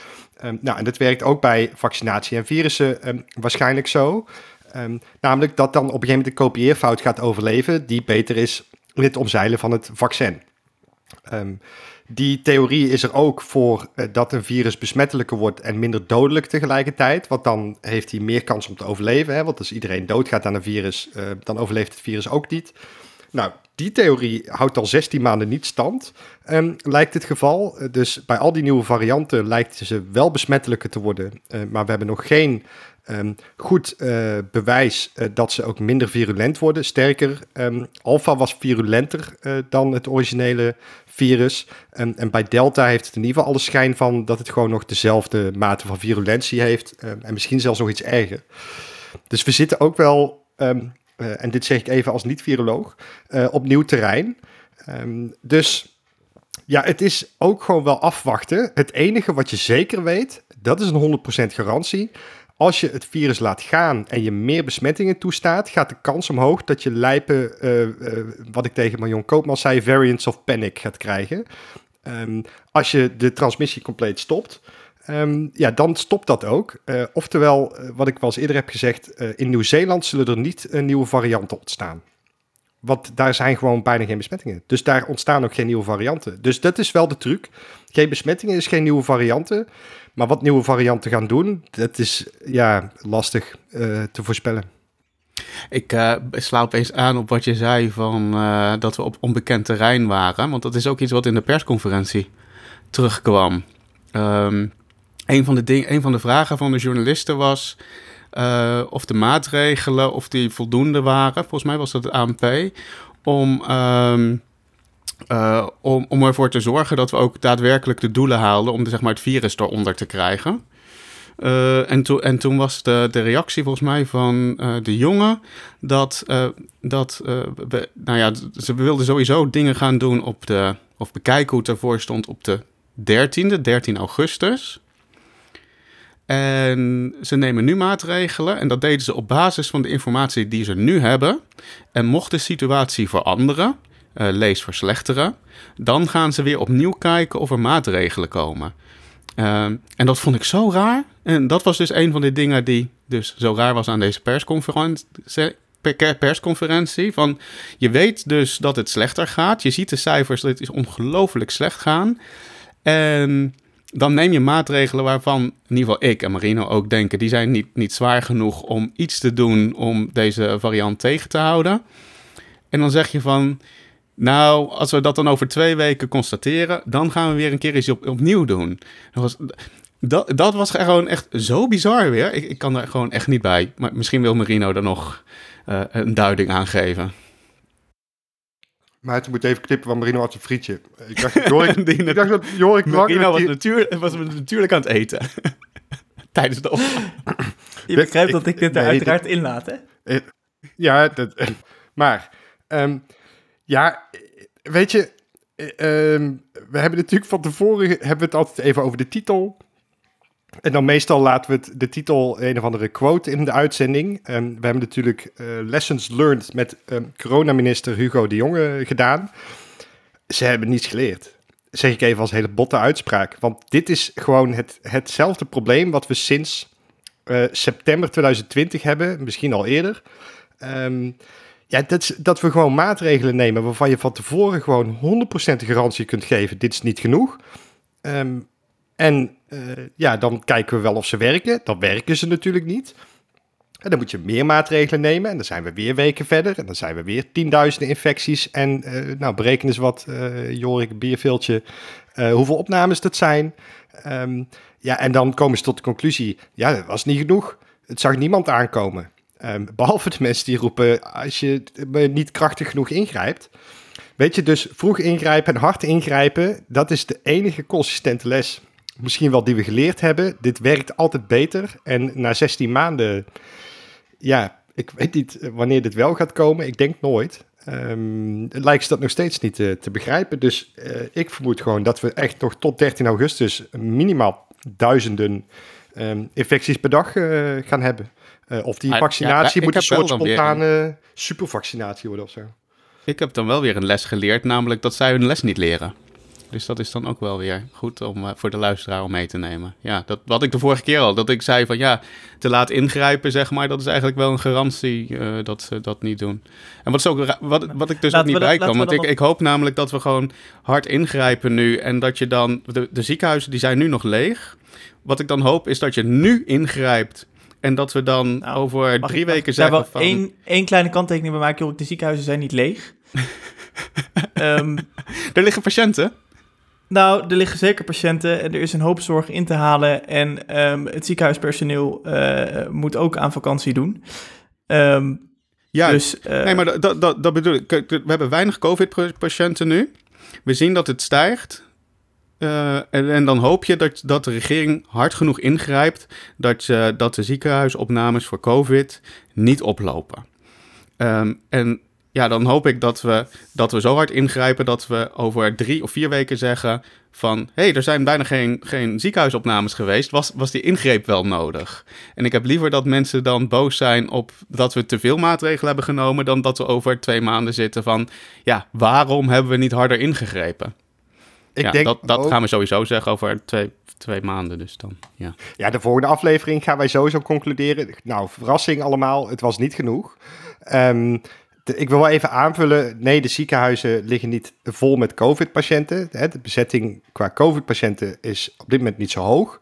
S4: Um, nou, en dat werkt ook bij vaccinatie en virussen um, waarschijnlijk zo. Um, namelijk dat dan op een gegeven moment de kopieerfout gaat overleven, die beter is in het omzeilen van het vaccin. die theorie is er ook voor uh, dat een virus besmettelijker wordt en minder dodelijk tegelijkertijd. Want dan heeft hij meer kans om te overleven. Hè? Want als iedereen doodgaat aan een virus, uh, dan overleeft het virus ook niet. Nou, die theorie houdt al 16 maanden niet stand, um, lijkt het geval. Dus bij al die nieuwe varianten lijkt ze wel besmettelijker te worden. Uh, maar we hebben nog geen um, goed uh, bewijs dat ze ook minder virulent worden. Sterker, um, alpha was virulenter dan het originele virus. en bij delta heeft het in ieder geval alle schijn van dat het gewoon nog dezelfde mate van virulentie heeft. en misschien zelfs nog iets erger. Dus we zitten ook wel uh, en dit zeg ik even als niet-viroloog, uh, op nieuw terrein. Um, dus ja, het is ook gewoon wel afwachten. Het enige wat je zeker weet, dat is een 100% garantie. Als je het virus laat gaan en je meer besmettingen toestaat, gaat de kans omhoog dat je lijpen, uh, wat ik tegen Marion Koopman zei, variants of panic gaat krijgen. Um, als je de transmissie compleet stopt. Um, ja, dan stopt dat ook. Uh, oftewel, uh, wat ik wel eens eerder heb gezegd, uh, in Nieuw-Zeeland zullen er niet nieuwe varianten ontstaan. Want daar zijn gewoon bijna geen besmettingen. Dus daar ontstaan ook geen nieuwe varianten. Dus dat is wel de truc. Geen besmettingen is geen nieuwe varianten. Maar wat nieuwe varianten gaan doen, dat is ja, lastig te voorspellen.
S3: Ik uh, sla opeens aan op wat je zei van dat we op onbekend terrein waren. Want dat is ook iets wat in de persconferentie terugkwam. Um, een van de, ding, een van de vragen van de journalisten was uh, of de maatregelen of die voldoende waren. Volgens mij was dat het ANP. Om, um, uh, om, om ervoor te zorgen dat we ook daadwerkelijk de doelen haalden om zeg maar, het virus eronder te krijgen. Uh, en, en toen was de, de reactie volgens mij van de jongen dat, dat we, nou ja, ze wilden sowieso dingen gaan doen op de, of bekijken hoe het ervoor stond op de 13e, 13 augustus. En ze nemen nu maatregelen en dat deden ze op basis van de informatie die ze nu hebben. En mocht de situatie veranderen, uh, lees verslechteren, dan gaan ze weer opnieuw kijken of er maatregelen komen. Uh, en dat vond ik zo raar. En dat was dus een van de dingen die dus zo raar was aan deze persconferentie. Van, je weet dus dat het slechter gaat. Je ziet de cijfers het is ongelooflijk slecht gaan. En dan neem je maatregelen waarvan in ieder geval ik en Marino ook denken, die zijn niet, niet zwaar genoeg om iets te doen om deze variant tegen te houden. En dan zeg je van, nou, als we dat dan over twee weken constateren, dan gaan we weer een keer iets op, opnieuw doen. Dat was, dat, was gewoon echt zo bizar weer. Ik, ik kan er gewoon echt niet bij. Maar misschien wil Marino er nog uh, een duiding aan geven.
S4: Maar toen moet even knippen, want Marino had een frietje. Ik dacht, (laughs) Jorik, ik dacht dat Jorik
S3: Marino was, natuur, was natuurlijk aan het eten. (laughs) Tijdens de opname.
S1: Je begrijpt dat ik dit er uiteraard dit, inlaat, hè?
S4: Eh, ja, dat, maar... Um, ja, weet je... Um, we hebben natuurlijk van tevoren... hebben we het altijd even over de titel... En dan meestal laten we de titel een of andere quote in de uitzending. Um, we hebben natuurlijk uh, Lessons Learned met um, coronaminister Hugo de Jonge gedaan. Ze hebben niets geleerd. Zeg ik even als hele botte uitspraak. Want dit is gewoon het, hetzelfde probleem wat we sinds uh, september 2020 hebben. Misschien al eerder. Um, ja, dat, dat we gewoon maatregelen nemen waarvan je van tevoren gewoon 100% garantie kunt geven. Dit is niet genoeg. Um, en uh, ja, dan kijken we wel of ze werken. Dan werken ze natuurlijk niet. En dan moet je meer maatregelen nemen. En dan zijn we weer weken verder. En dan zijn we weer tienduizenden infecties. En uh, nou, bereken eens wat, uh, Jorik Bierveeltje, hoeveel opnames dat zijn. Um, ja, en dan komen ze tot de conclusie, ja, dat was niet genoeg. Het zag niemand aankomen. Um, behalve de mensen die roepen, als je niet krachtig genoeg ingrijpt. Weet je, dus vroeg ingrijpen en hard ingrijpen, dat is de enige consistente les misschien wel die we geleerd hebben. Dit werkt altijd beter. En na 16 maanden, ja, ik weet niet wanneer dit wel gaat komen. Ik denk nooit. Um, lijkt ze dat nog steeds niet te, te begrijpen. Dus uh, ik vermoed gewoon dat we echt nog tot 13 augustus minimaal duizenden um, infecties per dag uh, gaan hebben. Of die vaccinatie ja, moet een soort spontane supervaccinatie worden of zo.
S3: Ik heb dan wel weer een les geleerd, namelijk dat zij hun les niet leren. Dus dat is dan ook wel weer goed om uh, voor de luisteraar om mee te nemen. Ja, dat wat ik de vorige keer al, dat ik zei van ja, te laat ingrijpen, zeg maar, dat is eigenlijk wel een garantie uh, dat ze dat niet doen. En wat, is ook, wat, wat ik dus laten ook niet bij kan, want ik, ik hoop namelijk dat we gewoon hard ingrijpen nu en dat je dan, de, de ziekenhuizen die zijn nu nog leeg. Wat ik dan hoop is dat je nu ingrijpt en dat we dan nou, over drie weken zeggen
S1: van... Één, één kleine kanttekening bij maken, De ziekenhuizen zijn niet leeg. (laughs) Ehm,
S3: Er liggen patiënten.
S1: Nou, er liggen zeker patiënten. Er is een hoop zorg in te halen. En ehm, het ziekenhuispersoneel eh, moet ook aan vakantie doen. Ehm,
S3: Ja,
S1: dus, eh,
S3: nee, maar dat, dat, dat, bedoel ik. We hebben weinig COVID-patiënten nu. We zien dat het stijgt. Eh, en, en dan hoop je dat, dat de regering hard genoeg ingrijpt dat, dat de ziekenhuisopnames voor COVID niet oplopen. Ehm, en ja, dan hoop ik dat we, dat we zo hard ingrijpen dat we over drie of vier weken zeggen van... hé, hey, er zijn bijna geen, geen ziekenhuisopnames geweest. Was, was die ingreep wel nodig? En ik heb liever dat mensen dan boos zijn op dat we te veel maatregelen hebben genomen... dan dat we over twee maanden zitten van... ja, waarom hebben we niet harder ingegrepen?
S4: Ik
S3: ja,
S4: denk
S3: dat, dat
S4: ook-
S3: gaan we sowieso zeggen over twee, twee maanden dus dan, ja.
S4: Ja, de volgende aflevering gaan wij sowieso concluderen. Nou, verrassing allemaal, het was niet genoeg. Ehm, ik wil wel even aanvullen. Nee, de ziekenhuizen liggen niet vol met COVID-patiënten. De bezetting qua COVID-patiënten is op dit moment niet zo hoog.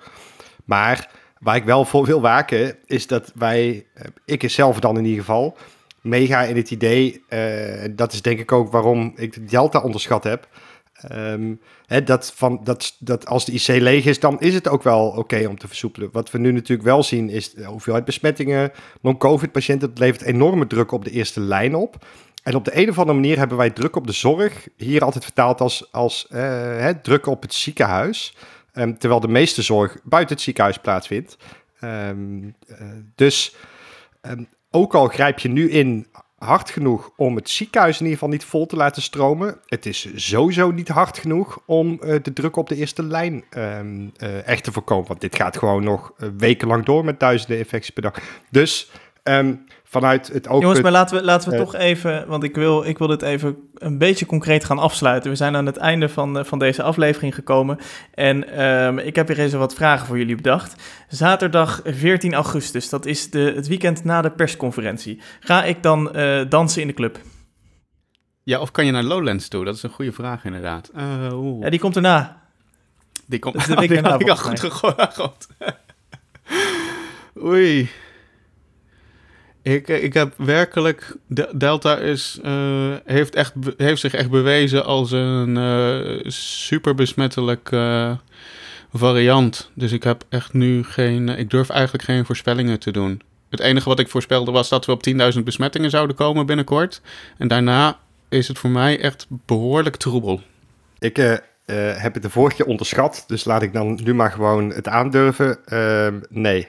S4: Maar waar ik wel voor wil waken, is dat wij, eh, ik zelf dan in ieder geval, meega in het idee. eh, dat is denk ik ook waarom ik de Delta onderschat heb. Ehm, hè, dat, van, dat, dat als de IC leeg is, dan is het ook wel oké om te versoepelen. Wat we nu natuurlijk wel zien, is de hoeveelheid besmettingen, non-COVID-patiënten. Dat levert enorme druk op de eerste lijn op. En op de een of andere manier hebben wij druk op de zorg. Hier altijd vertaald als, als eh, hè, druk op het ziekenhuis. Ehm, terwijl de meeste zorg buiten het ziekenhuis plaatsvindt. Ehm, eh, dus ook al grijp je nu in hard genoeg om het ziekenhuis in ieder geval niet vol te laten stromen. Het is sowieso niet hard genoeg om eh, de druk op de eerste lijn ehm, eh, echt te voorkomen. Want dit gaat gewoon nog eh, wekenlang door met duizenden infecties per dag. Dus ehm, vanuit het oogpunt...
S1: Jongens, maar laten we, laten we
S4: eh,
S1: toch even, want ik wil, ik wil dit even een beetje concreet gaan afsluiten. We zijn aan het einde van, eh, van deze aflevering gekomen en ehm, ik heb hier eens wat vragen voor jullie bedacht. Zaterdag 14 augustus, dat is de, het weekend na de persconferentie. Ga ik dan eh, dansen in de club?
S3: Ja, of kan je naar Lowlands toe? Dat is een goede vraag inderdaad. Eh.
S1: Ja, die komt erna.
S3: Die komt
S1: Dat is de
S3: oh,
S1: week (laughs)
S3: die
S1: daarna,
S3: had ik al goed gegooid. (laughs) Oei. Ik, eh, ik heb werkelijk... De- Delta is, eh, heeft, echt, heeft zich echt bewezen als een eh super variant. Dus ik heb echt nu geen... Ik durf eigenlijk geen voorspellingen te doen. Het enige wat ik voorspelde was dat we op 10.000 besmettingen zouden komen binnenkort. En daarna is het voor mij echt behoorlijk troebel.
S4: Ik heb het de vorige keer onderschat, dus laat ik dan nu maar gewoon het aandurven. Ehm, nee,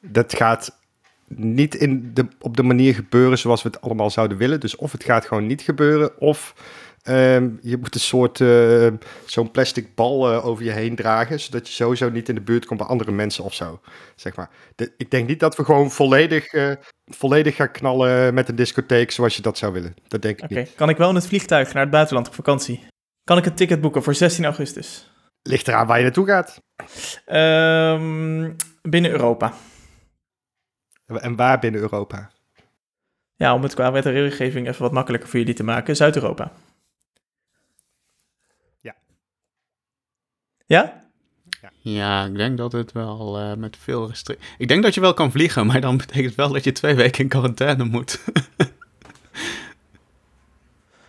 S4: dat gaat niet in de, op de manier gebeuren zoals we het allemaal zouden willen. Dus of het gaat gewoon niet gebeuren, of ehm, je moet een soort eh, zo'n plastic bal eh, over je heen dragen, zodat je sowieso niet in de buurt komt bij andere mensen of zo. Zeg maar. De- ik denk niet dat we gewoon volledig, eh, volledig gaan knallen met een discotheek zoals je dat zou willen. Dat denk ik niet.
S1: kan ik wel in het vliegtuig naar het buitenland op vakantie? Kan ik een ticket boeken voor 16 augustus?
S4: Ligt eraan waar je naartoe gaat.
S1: Ehm, binnen Europa.
S4: En waar binnen Europa?
S1: Ja, om het qua wet en regelgeving even wat makkelijker voor jullie te maken. Zuid-Europa.
S4: Ja.
S1: Ja?
S3: Ja, ik denk dat het wel eh, met veel restricties... Ik denk dat je wel kan vliegen, maar dan betekent het wel dat je twee weken in quarantaine moet. (laughs)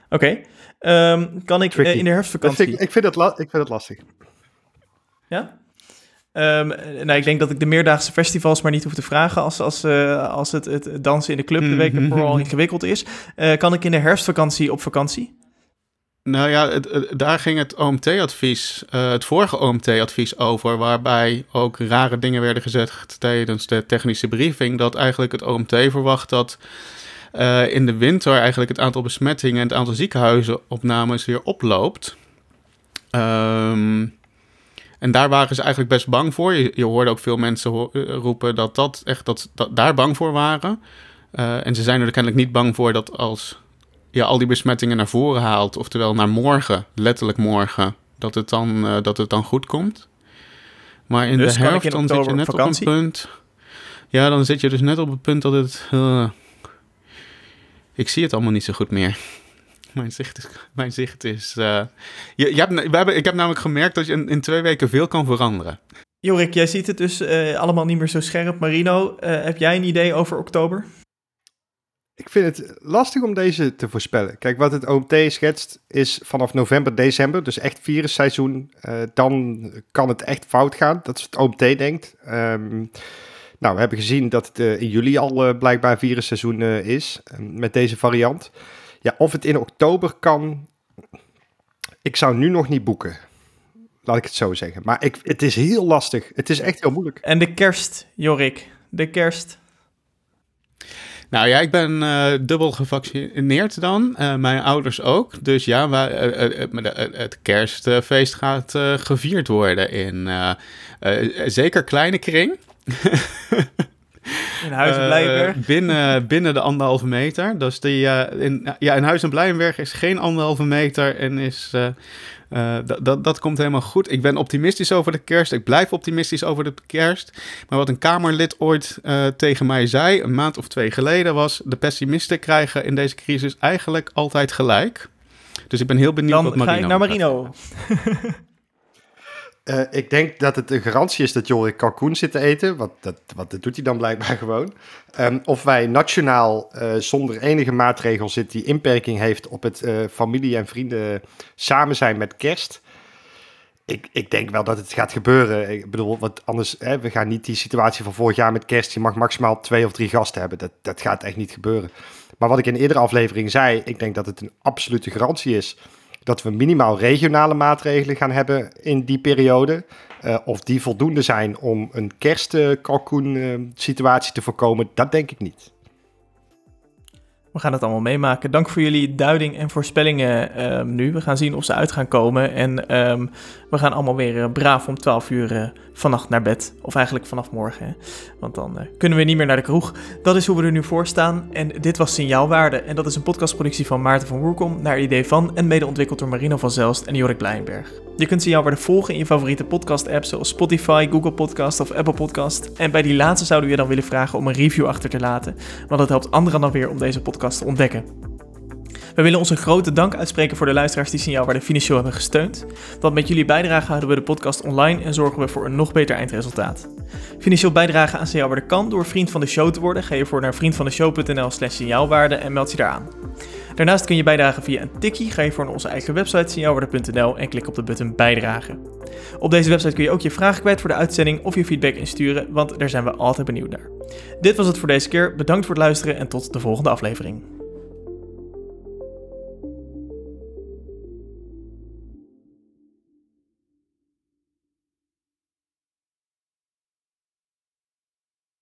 S1: Oké. Ehm, kan ik eh, in de herfstvakantie...
S4: vind ik, ik, vind het ik vind het lastig.
S1: Ja? Ehm, eh, nou, ik denk dat ik de meerdaagse festivals maar niet hoef te vragen als, als, eh, als het, het dansen in de club de week ervoor al ingewikkeld is. Eh, kan ik in de herfstvakantie op vakantie?
S3: nou ja, het, het- daar ging het OMT-advies, eh, het vorige OMT-advies over, waarbij ook rare dingen werden gezegd tijdens de technische briefing, dat eigenlijk het OMT verwacht dat in de winter eigenlijk het aantal besmettingen en het aantal ziekenhuizenopnames weer oploopt. Ehm, en daar waren ze eigenlijk best bang voor. Je, je hoorde ook veel mensen ho- eh, roepen dat, dat echt dat, dat daar bang voor waren. Eh, en ze zijn er kennelijk niet bang voor dat als je al die besmettingen naar voren haalt, oftewel naar morgen, letterlijk morgen, dat het dan, eh, dat het dan goed komt. Maar in
S1: Dus
S3: de herfst
S1: in
S3: dan zit je net op een punt. Ja, dan zit je dus net op het punt dat het. ik zie het allemaal niet zo goed meer. Mijn zicht is. Mijn zicht is eh, je, je hebt, we hebben, ik heb namelijk gemerkt dat je in, in twee weken veel kan veranderen.
S1: Jorik, jij ziet het dus eh, allemaal niet meer zo scherp. Marino, eh, heb jij een idee over oktober?
S4: Ik vind het lastig om deze te voorspellen. Kijk, wat het OMT schetst is vanaf november, december, dus echt virusseizoen. Uh, dan kan het echt fout gaan. Dat is wat het OMT denkt. Ehm, nou, we hebben gezien dat het uh, in juli al uh, blijkbaar virusseizoen is met deze variant. Ja, of het in oktober kan, ik zou nu nog niet boeken. Laat ik het zo zeggen. Maar ik, het is heel lastig. Het is echt heel moeilijk.
S1: En de kerst, Jorik. De kerst.
S3: Nou ja, ik ben uh, dubbel gevaccineerd dan. Uh, mijn ouders ook. Dus ja, wij, uh, het kerstfeest gaat gevierd worden in zeker kleine kring. (laughs)
S1: In Huis en Blijenberg?
S3: binnen, binnen de anderhalve meter. Dus die, in, ja, in Huis en Blijenberg is geen anderhalve meter en is uh, dat, dat komt helemaal goed. Ik ben optimistisch over de kerst. Ik blijf optimistisch over de kerst. Maar wat een Kamerlid ooit uh, tegen mij zei, een maand of twee geleden, was: de pessimisten krijgen in deze crisis eigenlijk altijd gelijk. Dus ik ben heel benieuwd
S1: Dan
S3: wat Marino.
S1: Ga ik naar Marino. (laughs)
S4: Uh, ik denk dat het een garantie is dat Jorik kalkoen zit te eten. Want dat, wat, dat doet hij dan blijkbaar (laughs) gewoon. Um, of wij nationaal uh, zonder enige maatregel zit die inperking heeft op het uh, familie en vrienden samen zijn met kerst. Ik, ik denk wel dat het gaat gebeuren. Ik bedoel, want anders, hè, we gaan niet die situatie van vorig jaar met kerst. Je mag maximaal twee of drie gasten hebben. Dat, dat gaat echt niet gebeuren. Maar wat ik in een eerdere aflevering zei, ik denk dat het een absolute garantie is dat we minimaal regionale maatregelen gaan hebben in die periode. Uh, of die voldoende zijn om een kerstkalkoen uh, situatie te voorkomen, dat denk ik niet.
S1: We gaan het allemaal meemaken. Dank voor jullie duiding en voorspellingen um, nu. We gaan zien of ze uit gaan komen. En um, we gaan allemaal weer uh, braaf om 12 uur uh, vannacht naar bed. Of eigenlijk vanaf morgen. Want dan uh, kunnen we niet meer naar de kroeg. Dat is hoe we er nu voor staan. En dit was Signaalwaarde. En dat is een podcastproductie van Maarten van Woerkom. Naar idee van en mede ontwikkeld door Marino van Zelst en Jorik Blijnberg. Je kunt Signaalwaarde volgen in je favoriete podcast apps zoals Spotify, Google Podcast of Apple Podcast. En bij die laatste zouden we je dan willen vragen om een review achter te laten. Want dat helpt anderen dan weer om deze podcast te ontdekken. We willen onze grote dank uitspreken voor de luisteraars die Signaalwaarde financieel hebben gesteund. Want met jullie bijdrage houden we de podcast online en zorgen we voor een nog beter eindresultaat. Financieel bijdragen aan Signaalwaarde kan door vriend van de show te worden. Ga je voor naar vriendvandeshow.nl slash signaalwaarde en meld je daar aan. Daarnaast kun je bijdragen via een tikkie. Ga je voor naar onze eigen website signaalwaarde.nl en klik op de button bijdragen. Op deze website kun je ook je vragen kwijt voor de uitzending of je feedback insturen, want daar zijn we altijd benieuwd naar. Dit was het voor deze keer. Bedankt voor het luisteren en tot de volgende aflevering.